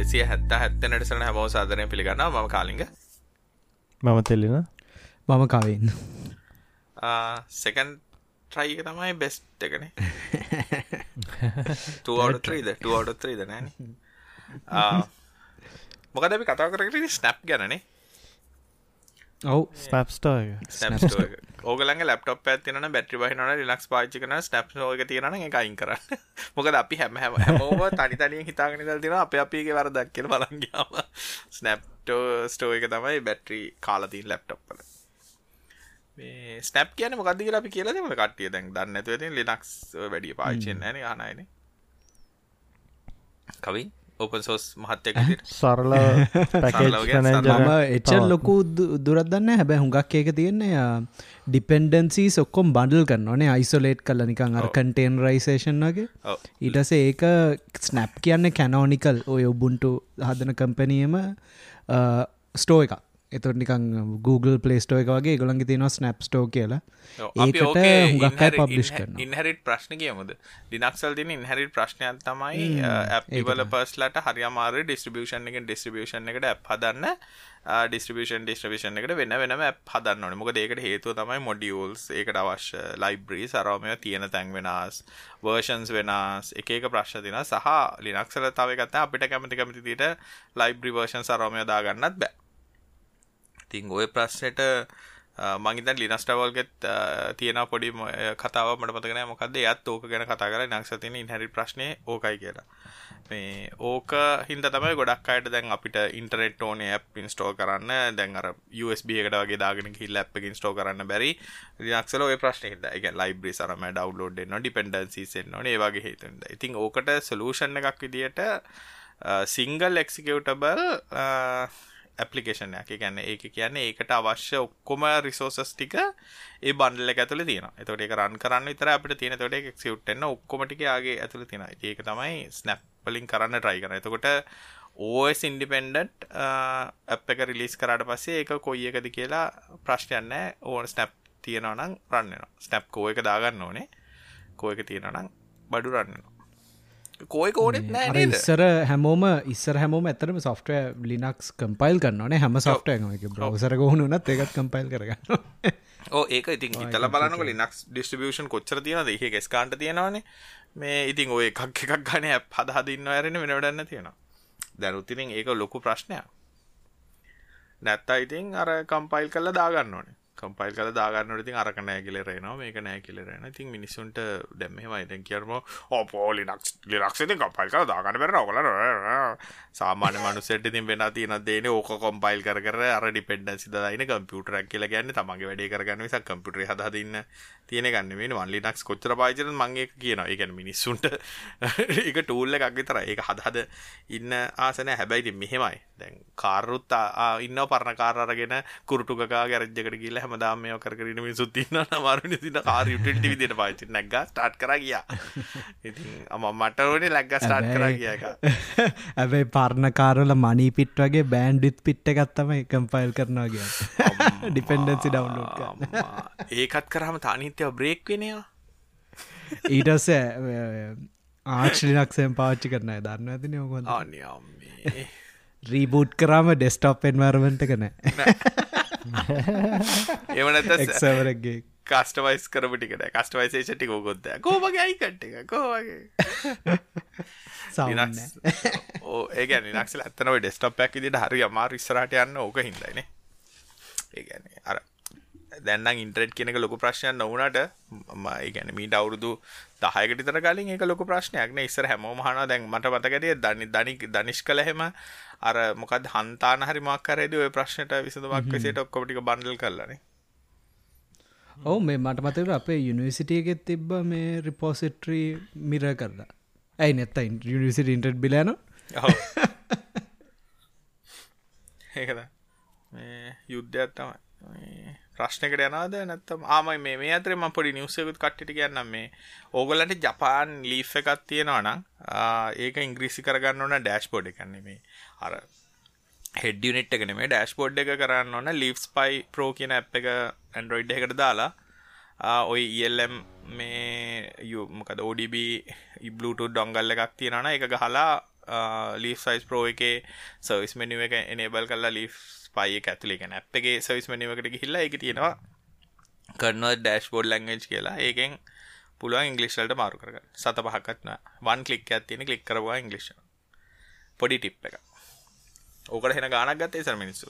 දෙසිය හැත්ත හැත්තනට සන හැමෝ සාධනය පිළිගන්න ම කාලිග. මම තෙල්ලෙන මම කවෙන්න සකන් ට්‍රයික තමයි බෙස්ට් එකන. තුවටත්‍රීද තුවටත්‍රීද නෑන මොකද අපි කතා කරට ස්නැප් ගැනනේ ඔවු. ස්නප්ස්ටෝ ඕගලන් ලප්ටප ඇතින බැටි බහිනන ලිලක්ස් පාචිකන ස්නප් ෝක තියන එක අයින් කරන්න. මොකද අපි හැම හැම හැමෝම තනි තනිය හිතාගෙන දල් තින අප අපිගේ වර දක්කෙන බලගාම ස්නැප්ටෝ ස්ටෝ එක තමයි බැට්‍රී කාලතින් ලැප්ටොප්පල ස්නප් කියන මොකද කියලා අපි කියලා දෙම. කට්ටිය දැන් දන්න ඇතුව ලිනක්ස් වැඩිය පාචෙන් න අනයින කවින් ඕපන් සෝස් මහත්තය සරල මම එච්චල් ලොකු දුරදන්න හැබැ හුඟක් ඒක තියෙන්නේ ඩිපෙන්ඩන්සි සොක්කොම් බඩල් කරන්නනේ අයිසොලේට් කල නිකං අර කන්ටේන් රයිසේෂන් වගේ. ඊටස ඒක ස්නැප් කියන්න කැනෝනිකල් ඔය ඔබුන්ටු හදන කම්පනියම ස්ටෝ එකක් එතුට නිකං Google පලේස්ටෝ එක වගේ ගොළන්ගේ තියෙනවා ස්නප් ස්ටෝ කියලා. ඒකට පබ්ලිෂ් කරන ඉන්හරිට ප්‍රශ්න කියමුද? ලිනක්සල් තින ඉන්හරිට ප්‍රශ්නයන් තමයි ඇපිවල පස්ලට හරිමාර ඩිස්ට්‍රිබියෂන් එක ඩිස්ට්‍රිබියෂන් එකට හදන්න ඩිස්ට්‍රිබියෂන් ඩිස්ට්‍රිබියෂන් එකට වෙන වෙනම හදන්න මොක ඒකට හේතුව තමයි මොඩියල්ස් ඒකට අවශ්‍ය ලයිබ්‍රී සරෝමය තියෙන තැන් වෙනස් වර්ෂන්ස් වෙනස් එක ප්‍රශ්න තින සහ ලිනක්සල තව ගත්ත අපිට කැමති කැමතිට ලයිබ්‍රි වර්ෂන් සරෝමය දාගන්නත් බෑ ඉතින් ඔය ප්‍රශ්නයට මංගිතන් ලිනස්ටවල්ගෙත් තියෙන පොඩි කතාව මට පතගෙන මොකක්ද එයත් ඕක ගැන කතා කර නක්ෂ තින ඉහරි ප්‍රශ්නය ඕකයි කියලා. මේ ඕක හින්ද තමයි ගොඩක් අයට දැන් අපිට ඉන්ටරෙට් ඕන ඇප් ඉන්ස්ටෝ කරන්න. දැන් අර USB එකට වගේ දාගෙන හිල් ඇප් එක ඉන්ස්ටෝ කරන්න බැරි. ලිනක්සල ඔය ප්‍රශ්න හිද එක ලයිබ්‍රි සරම ඩව්ලෝඩ් එන්න ඩිපෙන්ඩන්සිෙන් ඕන ඒ වගේ හේතුන්ද ඉතින් ඕකට සලූෂන් එකක් විදියට සිංගල් එක්සිකවටබල් ඇපලිකේෂන් එක ගැන්න ඒක කියන්නේ ඒකට අවශ්‍ය ඔක්කොම රිසෝසස් ටික ඒ බන්ඩල එක ඇතුළ තියෙන එතොට එක රන් කරන්න විතර අපිට තියෙන. තොට එක සිව්ටන්න ඔක්කොමටික යාගේ ඇතුළ තියෙන ඒක තමයි ස්නැප්පලින් කරන්න ට්‍රයි කරන එතකොට ඕස් ඉන්ඩිපෙන්ඩට් අප එක රිලිස් කරට පස්සේ ඒක කොයි එකද කියලා ප්‍රශ්ටයන්න ඕන ස්නැප් තියෙනවනම් රන්නවා ස්නැප් කෝ එක දාගන්න ඕනේ. කෝ එක තියෙනනම් බඩු රන්නවා කෝයි කෝනෙත් නෑ ඉස්සර හැමෝම ඉස්සර හැමෝම ඇතරම සොෆ්ටය ලිනක්ස් කම්පයිල් කරන්නන හැම සොෆ්ට එක බ්‍රවසර ගහුණුනත් ඒකත් කම්පයිල් කරගන්න ඕ ඒක ඉතින් ඉතල බලනක ලිනක්ස් ඩිස්ටිබියෂන් කොච්චර තියෙන දෙහ ගෙස්කාන්ට තියෙනවානේ. මේ ඉතින් ඔය එකක් එකක් ගන පදහදින්න ඇරෙන වෙනවඩන්න තියෙනවා දැනුත්තිනින් ඒක ලොකු ප්‍රශ්නයක්. නැත්තා ඉතින් අර කම්පයිල් කල්ල දාගන්න ඕනේ කම්පයිල් කල දාගන්නට ඉතින් අරක නෑ කියලරෙනවා මේක නෑ කියලරෙන ඉතින් මිනිස්සුන්ට දැම්මෙමයි දැන් කියරම ඕපෝ ලිනක්ස් ලිනක්ස් ඉතින් කම්පයිල් කල දාගන්න බැරි ඔයගොල්ලෝ. සාමාන්‍ය මනුස්සයෙක්ට ඉතින් වෙන තියෙන දේනේ ඕක කම්පයිල් කර කර අර ඩිපෙන්ඩන්සි දාගෙන කම්පියුටරයක් කියලා කියන්නේ තමන්ගේ වැඩේ කරගන්න මිසක් කම්පියුටරේ හදා දින්න තියෙන ගන්න මේ වන් ලිනක්ස් කොච්චර පාවිච්චි කරනද මම ඒක කියනවා. ඒ කියන්නේ මිනිස්සුන්ට ඒක ටූල් එකක් විතරයි. ඒක හද හද ඉන්න ආස නැහැ හැබැයි ඉතින් මෙහෙමයි. දැන් කාරුත් ඉන්නව පරණ කාර් අරගෙන කුරුටු කකා ගෑරේජ් එකට ගිහලා හැමදාම මේව කර කර ඉන්න මිනිස්සුත් ඉන්නවා අමාරු නිදින කාර් යුටිලිටි විදියට පාවිච්චි නැග්ගා ස්ටාර්ට් කරා ගියා. ඉතින් අම මට ඕනේ නැග්ගා ස්ටාර්ට් කරා ගියා එක. හැබැයි පරණ කාර්වල මනී පිට් වගේ බෑන්ඩ්විත් පිට් එකක් තමයි කම්පයිල් කරනවා කියන්නේ. ඩිපෙන්ඩන්සි ඩවුන්ලෝඩ් කරන්න. ඒකත් කරාම තානිත්‍යව බ්‍රේක් වෙනවා ඊටස ආච් ලිනක්සයෙන් පාච්චි කරන දන්න ඇතින අනියම්මේ රීබූට් කරාම ඩෙස්ටප් එන්වර්මට කන එවනත එක්සවරගේ කස්ටවයිස් කරපටිකට කස්ටවයිසේෂටි ෝකොත්ද කෝමගේ අයිකට එක? කෝවගේ ඕ ඒ නිනක්සල ඇත්තනව ඩෙස්ටප් පැක් දිට හරි අමාර ඉස්සරට යන්න ඕක හිදයින ඒගැන අර දැන්නම් ඉන්ට්‍රෙට් කෙනෙක ලොකු ප්‍රශ්නයක් නොවනට මයිගැන මීට අවුරුදු දහයකට තර කලින් එක ලොක ප්‍රශ්නයක්න ඉස්සර හැමෝම හන දැන් මට පතකටිය දනි දනි දනිශ් කළහෙම අර මොකද හන්තාන හරි මක්කරේද ඔය ප්‍රශ්නයට විසඳමක් විසට ඔක්කොටික බන්ඩල් කරලන ඔවු මේ මට මතකට අපේ යුනිවසිටියගෙත් තිබ්බ මේ රිපෝසිට්‍රී මිර කරලා. ඇයි නැත්ත යුනිසිට ඉන්ටර් බිලන ඒකද? යුද්ධයක් තමයි ප්‍රශ්නකට යනාද නැත්තම් ආමයි මේ මේ අතරම පොඩි නිවසයකුත් කට්ටිට කියන්නම් මේ. ඕගොල්ලන්ට ජපාන් ලීෆ් එකක් තියෙනවා නම් ඒක ඉංග්‍රීසි කරගන්න ඕන ඩෑෂ්බෝඩ් එකන්නේ මේ අර හෙඩ්ඩියනෙට් එකන මේ ඩෑෂ්බෝඩ් එක කරන්න ඕන ලිෆ්ස් පයි ප්‍රෝ කියන ඇ් එක ඇන්ඩරෝයිඩ් එකට දාලා ඔයි ඉල්ම් මේ යුමකද ODB ඉබ්ලුට ඩොංගල්ල එකක් තියෙනන එක ගහලා ලී සයිස් ප්‍රෝ එක සවිස් මෙනිුව එක එනේබල් කල්ලා ලී පයි ඇතුලේ ගැන ඇප්ගේ සවිස් මනිවකට හිල්ලා එක තියෙනවා. කරන ඩෑශ් බෝඩ් ලැංගේජ් කියලා. ඒකෙන් පුළුවන් ඉංගලිස්වලට මාරු කර සත පහකත්න වන් කලික් ඇත්තියෙන කලික් කරවා ඉංගලිෂ් පොඩි ටිප් එක ඕකට හෙන ගානක් ගත්තේ සර මිනිස්සු.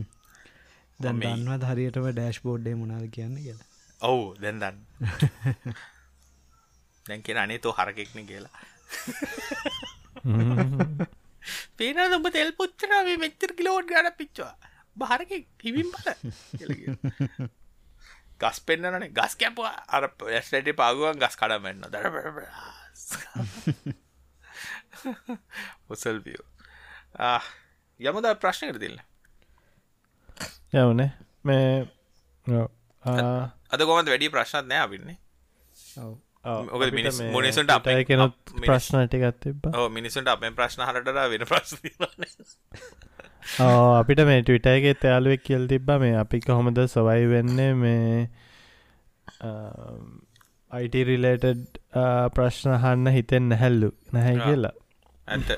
දැන් දන්නවත් හරියටම ඩෑශ් බෝඩ්ඩේ මුණද කියන්න කියලා? ඔවු දැන් දන්න. දැන් කියෙන අනේ තෝ හරකෙක්න කියලා පේන ඔබ තෙල් පුච්චනාවේ මෙච්චර කිලෝඩ් ගන පිච්චවා? බාරක හිවිම් බල ගස් පෙන්න්නනේ ගස් කැපවා. අර ඇස්ට පාගුවන් ගස් කඩමෙන්න්න දර උසල්වියෝ යමද ප්‍රශ්න කර තිල්ල යවනේ මේ අද කොමත් වැඩි ප්‍රශ්නත් නෑ අපින්නේ ඔක මිනිස් මොනිසුන්ට අප කෙනත් ප්‍රශ්නටිකත් තිබ මිනිසුන්ට අපේ ප්‍රශ්න හරට වෙන ප්‍රශ්න අපිට මේ ටවිටගේ තයාලුවෙක් කියල් තිබ්බ. මේ අපි කොහොමද සවයි වෙන්නේ? මේ අයිට රිලේටඩ් ප්‍රශ්න හන්න හිතෙන් නැහැල්ලු නැහැ කියලා. ඇත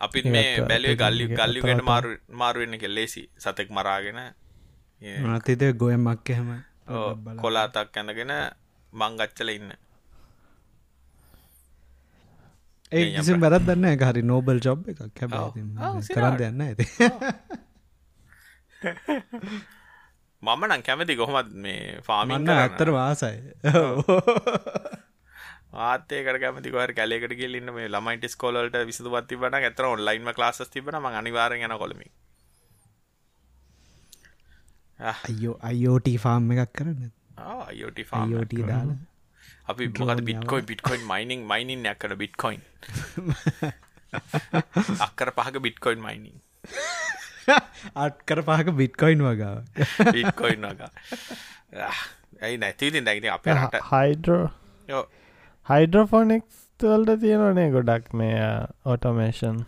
අපි මේ බැලුවේ ගල්ලි ගල්ලිකට මාරු මාරුවෙන්න කෙල්ලෙසි සතෙක් මරාගෙන. අතිතය ගොයමක් එහෙම. කොලාතක් ඇඳගෙන මංගච්චල ඉන්න ඒ කිසි බැරත් දන්න හරි නෝබල් ජොබ් එකක්. කරන්න දෙන්න ඇති මම නං කැමති කොහොමත් මේ ෆාමින්න ඇත්තර වාසයි ආතේකට කැමති කොහර කැලෙකට ගෙල්ලන්න මේ ළමයිට ස්කෝලට විසතු පත්ති බන ඇතර ඔන්ලයින්ම ලාස් තිබන ම අනිවාර යන කොළමි අයෝ අයෝට ෆාම් එකක් කරන්න. අයෝට ෆායෝට දාලා අපි මොකද බිට්කොයි බිට්කොයින් මයිනිං මයිනින් යක්කන බිට්කොයින් අක්කර පහක බිට්කොයින් මයිනිං අත්කර පහක බිට්කොයින් වගාව. බිට්කොයින් වගා. ඇයි නැතිවිතින් දැයිති අප හයිඩ්‍රෝ හයිඩ්‍රෝෆෝනික්ස් තුවල්ට තියෙනනේ ගොඩක් මේ ඔටෝමේෂන්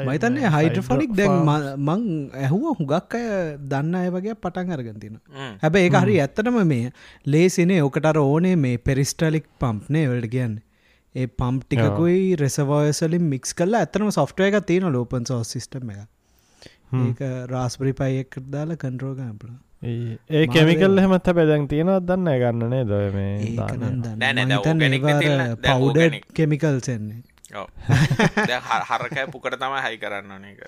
මයිතන්නේ හයිඩ්‍රෆොනික් දැන් මං ඇහුව හුගක් අය දන්න අය වගේ පටන් අරගතින හැබ ඒ හරි ඇත්තටම මේ ලේසිනේ ඕකටර ඕනේ මේ පෙරිස්ටලික් පම්ප්නේ වලට කියන්න. ඒ පම්ප් ටිකකුයි රෙසවෝයසලින් මික්ස් කල්ලා ඇතනම සොෆ්ටය එක තියෙන ලෝපන් සෝ සිිටම එක ඒක රාස්පරි පයික් දාලා කන්ටරෝගම්පල ඒ කෙමිකල් හෙමත් පැදැන් තියෙනවත් දන්න ගන්නනේ දොය මේ පවුඩ කෙමිකල්සෙන්නේ හරකෑ පුකට තමයි හයි කරන්න ඕන එක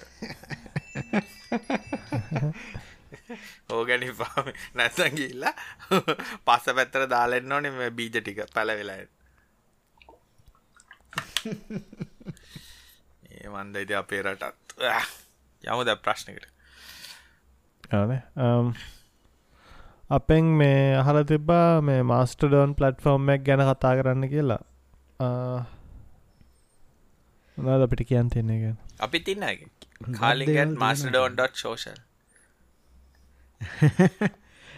ඕගැනි පාම නැත්තන් ගිල්ලා පස්ස පැත්තර දාලෙන්න ඕනෙ මේ බීජ ටික පැල වෙලා ඒ වන්ද ඉති අපේ රටත්. යමු ද ප්‍රශ්නකට. අපෙන් මේ අහල තිබ්බා මේ මාස්ටඩෝන් පලට්ෆෝර්ම්මක් ගැන කතා කරන්න කියලා නාද අපිට කියන් තියන්නේ ගැන අපි තින්න කාලිගන් මාස්ටඩෝන්.ඩොට් ශෝෂල්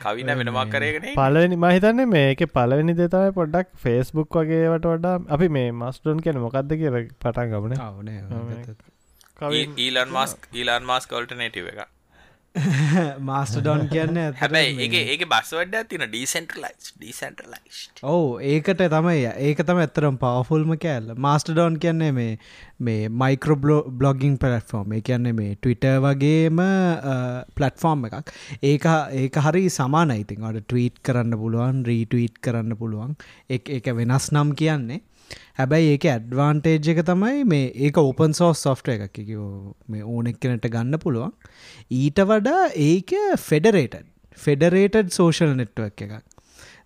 කවින වෙනවා කරගෙන පලනි මහිතන්න මේක පලවෙනි දෙතම පොඩ්ඩක් ෆේස්බුක් වගේවට වඩා අපි මේ මස්ටෝන් කෙන මොකක්ද කිය පටන් ගබන ඊලන් මාස්ක් ඊලාන් මාස්ක කල්ටනේටව එක මාස්ටඩොන් කියන්න හැබැයි ඒ ඒක බස්වඩ තින ඩීසෙන්ටලයිස් ඩීසෙන්ටලයිස් ඕ ඒකට තමයි ඒක තම ඇත්තරම් පවෆුල්ම කෑල්ල. මාස්ටඩොන් කියන්නේ මේ මේ මයිකරෝ බ්ලොගිං පලට්ෆෝර්ම් කියන්නේ මේ ටවිට වගේම පලට්ෆෝර්ම් එකක්. ඒක ඒක හරි සමානයිතින් අට ට්වීට් කරන්න පුළුවන් රීටවීට් කරන්න පුළුවන්. එක වෙනස් නම් කියන්නේ හැබැයි ඒක ඇඩ්වාන්ටේජ් එක තමයි මේ ඒක ඕපන් සෝස් සොෆ්ට එකක්. මේ ඕනෙක් කෙනට ගන්න පුළුවන්. ඊට වඩා ඒක ෆෙඩරේටඩ් ෆෙඩරේටඩ් සෝෂල් නෙට්වක් එකක්.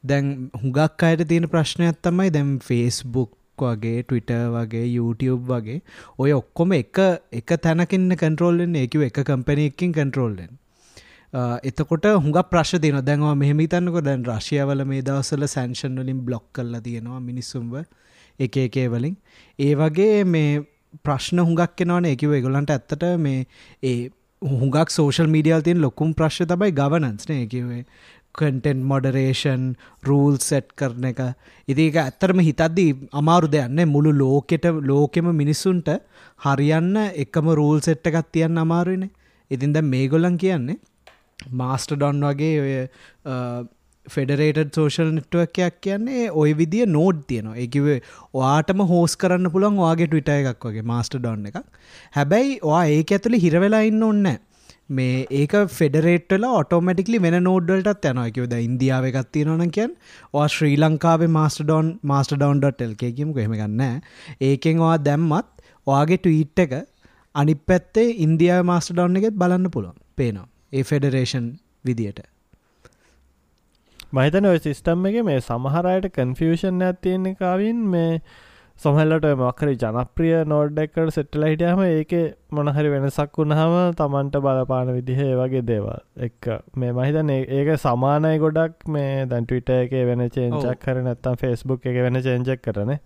දැන් හුගක් අයට තියෙන ප්‍රශ්නයක් තමයි දැම් ෆේස්බුක් වගේ ටවිට වගේ YouTube වගේ ඔය ඔක්කොම එක එක තැනකින්න කන්ට්‍රෝල්ලෙන් ඒකව එක කම්පැනයකින් කන්ට්‍රෝල්ලෙන් එතකොට හුඟ ප්‍රශ් තින දැන්වා මෙහමිතන්නක දැන් රශයාවල මේ දවසල සැන්ෂන් වලින් බ්ලොක් කල්ලා තියෙනවා මිනිස්සුම්ව එක එකේ වලින්. ඒ වගේ මේ ප්‍රශ්න හුඟක් කෙනවන එකව එගොලන්ට ඇත්තට මේ ඒ හුඟක් සෝෂල් මීඩියල් තින් ලොකුම් ප්‍රශ් තබයි ගවනන්ස්න එකවේ කටෙන්් මොඩරේෂන් රූල් සෙට් කරන එක. ඉතික ඇත්තරම හිතද්දී අමාරු දෙයන්න මුළු ලෝකෙට ලෝකෙම මිනිස්සුන්ට හරියන්න එකම රූල් සෙට්ට එකත් තියන්න අමාරුවන ඉතින් ද මේ ගොල්ලන් කියන්නේ මාස්ට ඩොන් වගේ ඔය ෆෙඩරේටඩ් සෝෂල් නෙට්ුවක්යක් කියන්නේ ඔය විදිිය නෝඩ් තියනවා. එකවේ ඔයාටම හෝස් කරන්න පුළන් වාගේ ටවිට එකක් වගේ මාස්ට ඩොන්න එකක්. හැබැයි වා ඒක ඇතුළි හිරවෙලා ඉන්න ඔන්න මේ ඒක ෆෙඩරේටල ඔටෝමටිකලි වෙන නෝඩ්ඩලටත් යනයකවද ඉන්දියාව එකත් තියෙනවන කියන් වා ශ්‍රී ලංකාවේ මාස්ටඩොන් මාස්ට ඩවන්ඩටල් එකකිම හෙම ගන්න ඒකෙන් වා දැම්මත් ඔයාගේ ටීට් එක අනි පැත්තේ ඉන්දියා මාස්ට ඩවන්න එකෙත් බලන්න පුළුවන්. පේනවා. ඒ ෆෙඩරේෂන් විදියට. මහිතන ඔය සිිස්ටම් එක මේ සමහරයට කන්ෆියෂන් ඇත්තියෙන්නේ කාවින් මේ සොහල්ලට මක්කරි ජනප්‍රිය නෝඩ්ඩෙක්කට සෙට්ටල හිටියහම ඒක මොනහරි වෙනසක් වුණහම තමන්ට බලපාන විදිහ වගේ දේවල්. එක් මේ මහිතන ඒක සමානය ගොඩක් මේ දැන්ටවිට එක වෙන චේංචක් කර නැත්තම් ෆෙස්බුක් එක වෙන චේංචක් කරන.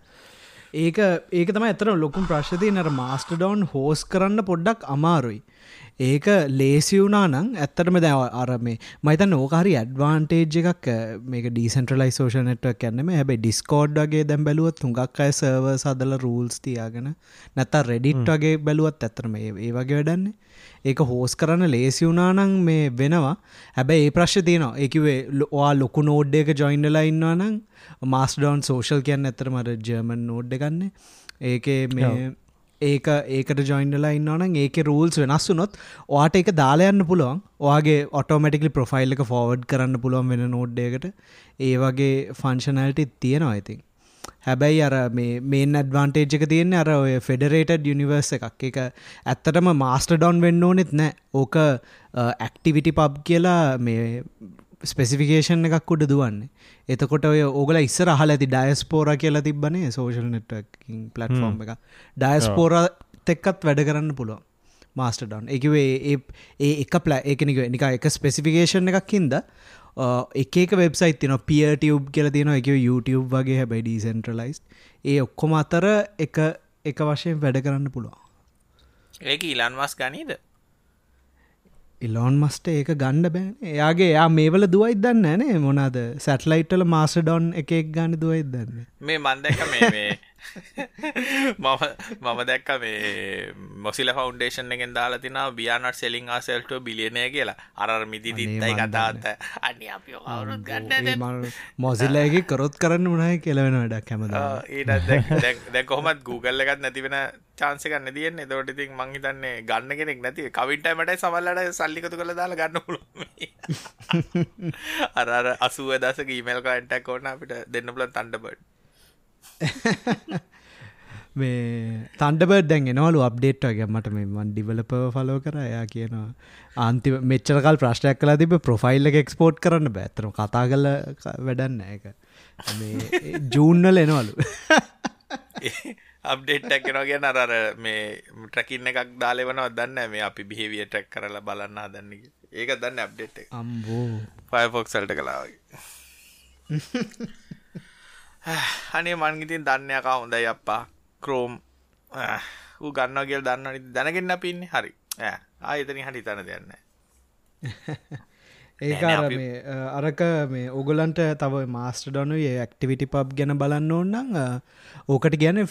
ඒක ඒක තම ඇතර ලොකුම් ප්‍රශ්ති නර මාස්ට ඩවන් හෝස් කරන්න පොඩ්ඩක් අමාරුයි ඒක ලේසි වුනා නං ඇත්තටම දැව අර මේ මයිතන් ඕකාරි ඇඩ්වාන්ටේජ් එකක් මේක ඩීසන්ට්‍රලයි සෝෂ නට්වක් කැන්නම හැබයි ඩිස්කෝඩ්ගේ දැම් බැලුවත් තුඟක් අය සර්ව සදල රූල්ස් තියාගෙන නැත රෙඩිට් වගේ බැලුවත් ඇතරම ඒ වගේ වැඩන්නේ ඒක හෝස් කරන්න ලේසි වුනානං මේ වෙනවා. හැබැයි ඒ ප්‍රශ් තියනවා. එකවේ ලොවා ලොකු නෝඩ් එක ජොයින්ඩලා ඉන්නවා නං මාස්ඩවන් සෝෂල් කියන්න ඇතරමට ජර්මන් නෝඩ් ගන්න ඒකේ මේ ඒක ඒකට ජොයින්ඩලා ඉන්නවන ඒක රූල්ස් වෙනස් වනොත් වාට එක දාලයන්න පුළුවන්. ඔයාගේ ඔටෝමටිකලි ප්‍රොෆයිල් එක ෆෝවඩ් කරන්න පුළුවන් වෙන නෝඩ්ඩයකට ඒ වගේ ෆංශනල්ටි තියෙනවා ඉතින් හැබැයි අර මේන් ඇඩ්වාන්ටේජ් එක තියෙන්නේ අර ඔය ෆෙඩරේටඩ් යනිවර්ස එකක්. එක ඇත්තටම මාස්ට ඩොන් වෙන්න ඕනෙත් නෑ. ඕක uh, ඇක්ටිවිටි පබ් කියලා මේ ස්පෙසිෆිකේෂන් එකක් උඩ දුවන්නේ. එතකොට ඔය ඕගල ඉස්සර හල ඇති ඩයස්පෝර කියලා තිබනේ සෝෂල් නෙට්කින් පලට්ෆෝර්ම් එක ඩයස්පෝර තෙක්කත් වැඩ කරන්න පුළුවන් මාස්ට ඩවන් එකවේ ඒ එක පල ඒකනික නික එක ස්පෙසිෆිකේෂන් එකක් හින්ද එක වෙබ්සයිත් තින පියටබ් කියල තියෙන එක YouTube වගේ. හැබයි ඩීසන්ට්‍රලයිස් ඒ ඔක්කොම අතර එක එක වශයෙන් වැඩ කරන්න පුළුවන්. ඒක ඉලන්වස් ගනීද ඉලෝන් මස්ට ඒක ගණ්ඩ බෑන. එයාගේ යා මේවල දුවයි දන්න නේ මොනාද සැටලයිට්ටල මාස ඩොන් එකෙක් ගන්න දුවයි දන්න මේ මන්දක මේ මම මම දැක්ක මේ මොසිල ෆෞන්ඩේෂන් එකෙන් දාලා තින බියානට සෙලින් ආසෙල්ට බිලියනය කියලා. අර මිදි දිත්තයි කතාත් අනි අප අවුරුත් ගන්න මොසිල්ලගේ කරොත් කරන්න උනාය කෙලවෙන වැඩක් කැමද ඊට දැ කොහොමත් Google එකත් නැතිවෙන චාන්සකන්න තියෙන් එතවට ඉතින් මංහිතන්නේ ගන්න කෙනෙක් නැති කවිටමට සමල්ලට සල්ලිකතු කළ දාලා ගන්න පුළු අර අසුව දස ගීමල් කන්ටක් ඕන අපිට දෙන්න පුලන් තන්ඩබඩ් මේ තන්ඩබර් දැන් එනවලු අප්ඩේට් වගේ. මට මෙමන් ඩිවලප ෆලෝ කර. එයා කියනවා අන්ති මෙච්චරකල් ප්‍රශ්ටයක් කලා තිබ ප්‍රොෆයිල් එක එක්ස්පෝට් කරන්න බෑතරම කතා කල වැඩන්න එක ජූන්නල එනවලු. අප්ඩේට්ටක් කෙනගේ නරර මේ ට්‍රකින්න එකක් දාලෙවනව දන්න මේ අපි බිහිවිය ටැක් කරලා බලන්න දන්න ඒක දන්න අප්ඩේට් අම්බෝ. ෆයිෆොක්සල්ට කලාවගේ අනේ මන්ගිතින් දන්නයකා හොඳයි අප්පා. ක්‍රෝම් ඌ ගන්න කියල් දන්න දැනගෙන්න්න පින්නේ හරි. ආයතන හටි තන දෙන්න මේ අරක මේ ඔගලන්ට තව මාස්ට ඩොනු ඒ ඇක්ටිවිටි පබ් ගැන බලන්න ඕන්නන් ඕකට ගැන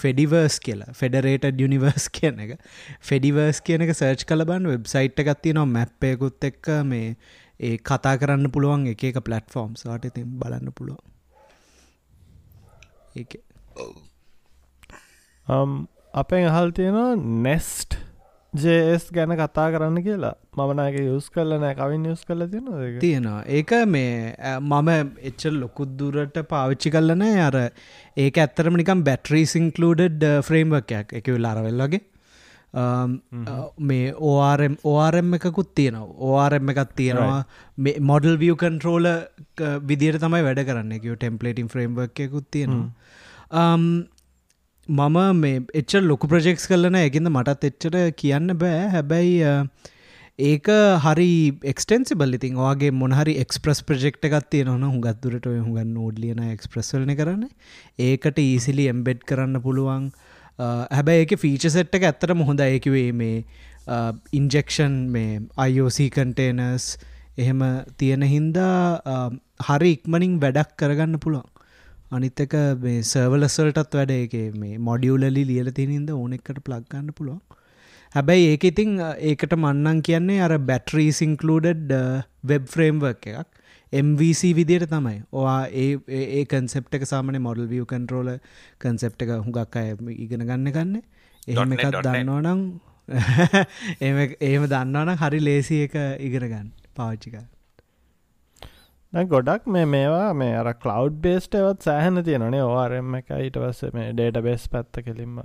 ෆෙඩිවර්ස් කියලා. ෆෙඩරේට යනිවර්ස් කියන එක. ෆෙඩිවර්ස් කියන එක සර්ච් කලබන් වෙබ්සයිට් එකත්ති නො මැප්පයකුත් එක්ක මේ ඒ කතා කරන්න පුළුවන් එක එක පලට්ෆෝර්ම් සට ඉතින් බලන්න පුළුවන්. ඒ අපෙන් අහල් තියෙනවා නෙස්ට් ජස් ගැන කතා කරන්න කියලා. මමනක යුස් කල්ල නෑ. කවින් යුස් කල තියෙන තියෙනවා. ඒක මේ මම එච්චල් ලොකුද්දුරට පාවිච්චි කල්ලන අර ඒක ඇත්තරම නිකම් බැට්‍රී සිංකලඩඩ් ෆ්‍රේම්වර්කයක් එක වෙල්ලාරවෙල් වගේ මේ ඕරම් ඕරම් එකකුත් තියෙනවා. ඕරම් එකත් තියෙනවා. මේ මොඩල් විය කන්ට්‍රෝල විදිර තමයි වැඩ කරන්න. එක ටෙම්පලේටින් ෆ්‍රේම්වර්කයකුත් තියෙනවා. මම මේ එච්ච ලොකු ප්‍රජෙක්ස් කරලන එකද මටත් එච්චට කියන්න බෑ. හැබැයි ඒක හරි එක්ස්ටන්සිබල් ඉතින් වගේ මොනහරි එක්ස්ප්‍රස් ප්‍රජෙක්් එකත්තිය නොන හුගත්තුරට හුගන්න නෝඩ්ලියන එක්ස්ප්‍රස්වලන කරන්න. ඒකට ඊසිලි එම්බෙඩ් කරන්න පුළුවන් හැබැයි ඒක ෆීච සෙට් එක ඇත්තට මොහොඳ ඒකිවේ මේ ඉන්ජෙක්ෂන් මේ අයෝසි කන්ටේනස් එහෙම තියෙන හින්දා හරි ඉක්මනින් වැඩක් කරගන්න පුළුවන්. අනිත්තක මේ සර්වලස්වලටත් වැඩ. එක මේ මොඩියුලලි ලියල තිනින්ද ඕනෙක්කට ප්ලක්ගන්න පුළුවන්. හැබැයි ඒක ඉතිං ඒකට මන්නන් කියන්නේ අර බැටරී සිංකලඩඩ් වෙබ් ෆ්‍රේම්වර්ක් එකක්. MVC විදියට තමයි. ඕවා ඒ ඒ කන්සෙප් එක සාමන මොඩල් විය කන්ටරෝල කන්සෙප් එක හුඟක් අය ඉගෙන ගන්න ගන්න. එහෙම එකත් දන්නවා නම් ඒම දන්නවන හරි ලේසි එක ඉගෙන ගන්න පාච්චික ගොඩක් මේ මේවා මේ අර කලව් බේස්ට එවත් සෑහන තියෙනනේ ඕරම එක ඊට පස්ස මේ ඩේට බේස් පැත්ත කෙලින්ම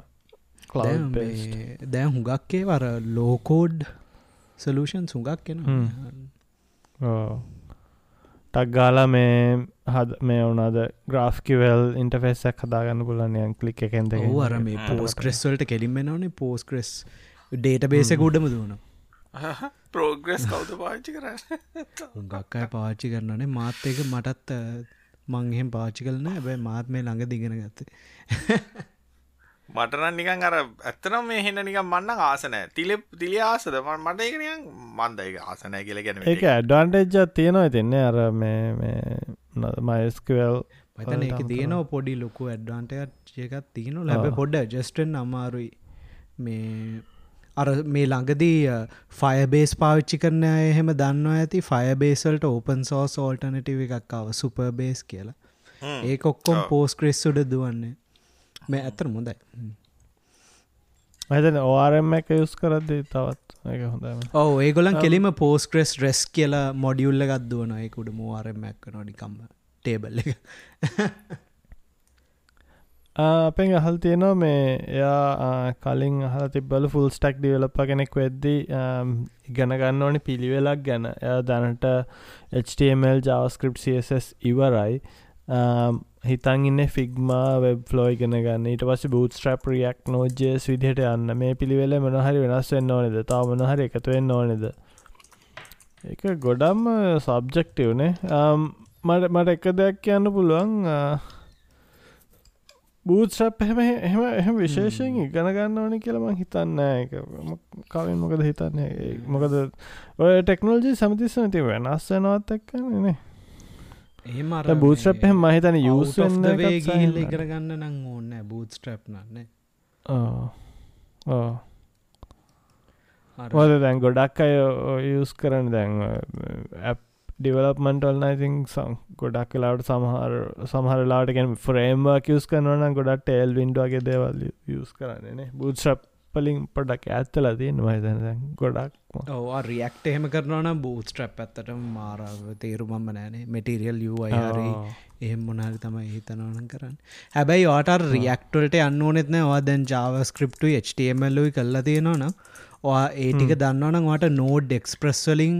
දැන් හුඟක්කේ වර ලෝකෝඩ් සලූෂන් සුඟක් කෙන ටක්ගාල මේ හද මේ වුනාද ග්‍රාෆ්කිවල් ඉන්ටෆෙස්සක් හදාගන්න පුලන්නයන් කලික් එකෙන්ද අර මේ පෝස් ක්‍රෙස්වල්ට කෙලින්ම නනේ පෝස් ක්‍රෙස් ඩේට බේස ගොඩම දුවන පෝග්‍රෙස් කවුද පාච්චි කරන්න? ගක්කයි පාච්චි කරන්නනේ මාත් එක මටත් මංහෙම පාච්චි කරන ඇබැයි මාත් මේ ළඟ දිගෙන ගත්තේ මටරන් නිකන් අර ඇත්තනම් මේ හෙන්න නිකම් මන්න ආසනෑ තිල තිලි ආසද? මට එකනියන් මන්දයි ආසනය කියල ගැන ඒක ඇඩ්වාන්ටේජ් තියෙනවා තින්නේ අර මේ මයිස්කවල් පතන එක තියනව පොඩි ලොකු ඇඩ්වාන්ටයත් එකත් තියන ලැබ පොඩ්ඩ ජස්ටෙන් අමාරුයි. මේ අර මේ ළඟදී ෆයබේස් පාවිච්චි කරන එහෙම දන්නවා ඇති. ෆයබේසල්ට ඕපන් සෝස් ඕල්ටනටව එකක්කාව සුපර්බේස් කියලා. ඒ ඔක්කොම් පෝස් ක්‍රෙස් උඩ දුවන්නේ මේ ඇතර මුොදයි ඇතන ඕරම එක යුස් කරද්දී තවත් එක හොඳම ඕ ඒගොලන් කෙලිම පෝස්ක්‍රෙස් රෙස් කියලා මොඩියුල්ල ගත්දුවන එකුඩ මෝරමැක්ක නොඩිකම්ම ටේබල් එක. අපෙන් අහල් තියෙනවා මේ එයා කලින් අහල තිබල ෆුල් ස්ටක් ඩියලප කෙනෙක් වෙද්දී ඉගන ගන්න ඕනි පිළිවෙලක් ගැන. එය දැනට HTML ජාවස්ක්‍රප් CSS ඉවරයි හිතන් ඉන්න ෆිග්මා වෙබ් ෆ්ලෝ ඉගෙන ගන්න. ඊට පස්ස බූත් ස්ට්‍රප් රියක් නෝජස් විදිහට යන්න. මේ පිළිවෙල මොනහරි වෙනස් වෙන්න ඕනෙද? තාව මොනහරි එකතුවෙන්න ඕනෙද? එක ගොඩම්ම සබ්ජෙක්ටවනේ මට මට එක දෙයක් කියන්න පුළුවන් බූත්්‍රප් එහෙම එහෙම එහෙම විශේෂයෙන් ඉගෙන ගන්න ඕනි කියලම හිතන්න එක කවින් මොකද හිතන්නේ? මොකද ඔය ටෙක්නෝජී සමතිස්සන ති වෙනස් වෙනවත් එක්කන්නේ එහෙම බූස්ට්‍රප් එහ මහිතන යුස් ගිහිල්ල කරගන්න නං ඕන්න බූත්ස්ට්‍රප් නන්න ඕද දැන් ගොඩක් අය යස් කරන දැන් ඩිවලපමන්ටල් නයිතින් සම් ගොඩක් කලාට සමහර සමහරලාට ගැන ෆ්‍රේම්වා යස් කරනන ගොඩක් ටේල් වින්ඩුවගේ දේවල් යස් කරන්නනේ බූත්්‍රප් පලින් පොඩක් ඇත්තල තියෙන් මහිතන ගොඩක් ඕ රියක්ට එහෙම කරනවන බූස්ට්‍රප් ඇත්තට මාරාව තේරුමම්ම නෑනේ මෙටිරියල් යුවයාරි එහෙම මොනාරි තමයි හිතනවන කරන්න. හැබැයි වාට රියක්ටල්ට අන්න ඕනෙත්න වා දැන් ජාව ස්ක්‍රප්ටු HTMLලුයි කල්ලා තියෙනවන වා ඒටික දන්නවනම් වාට නෝඩ් එක්ස්ප්‍රස්වලින්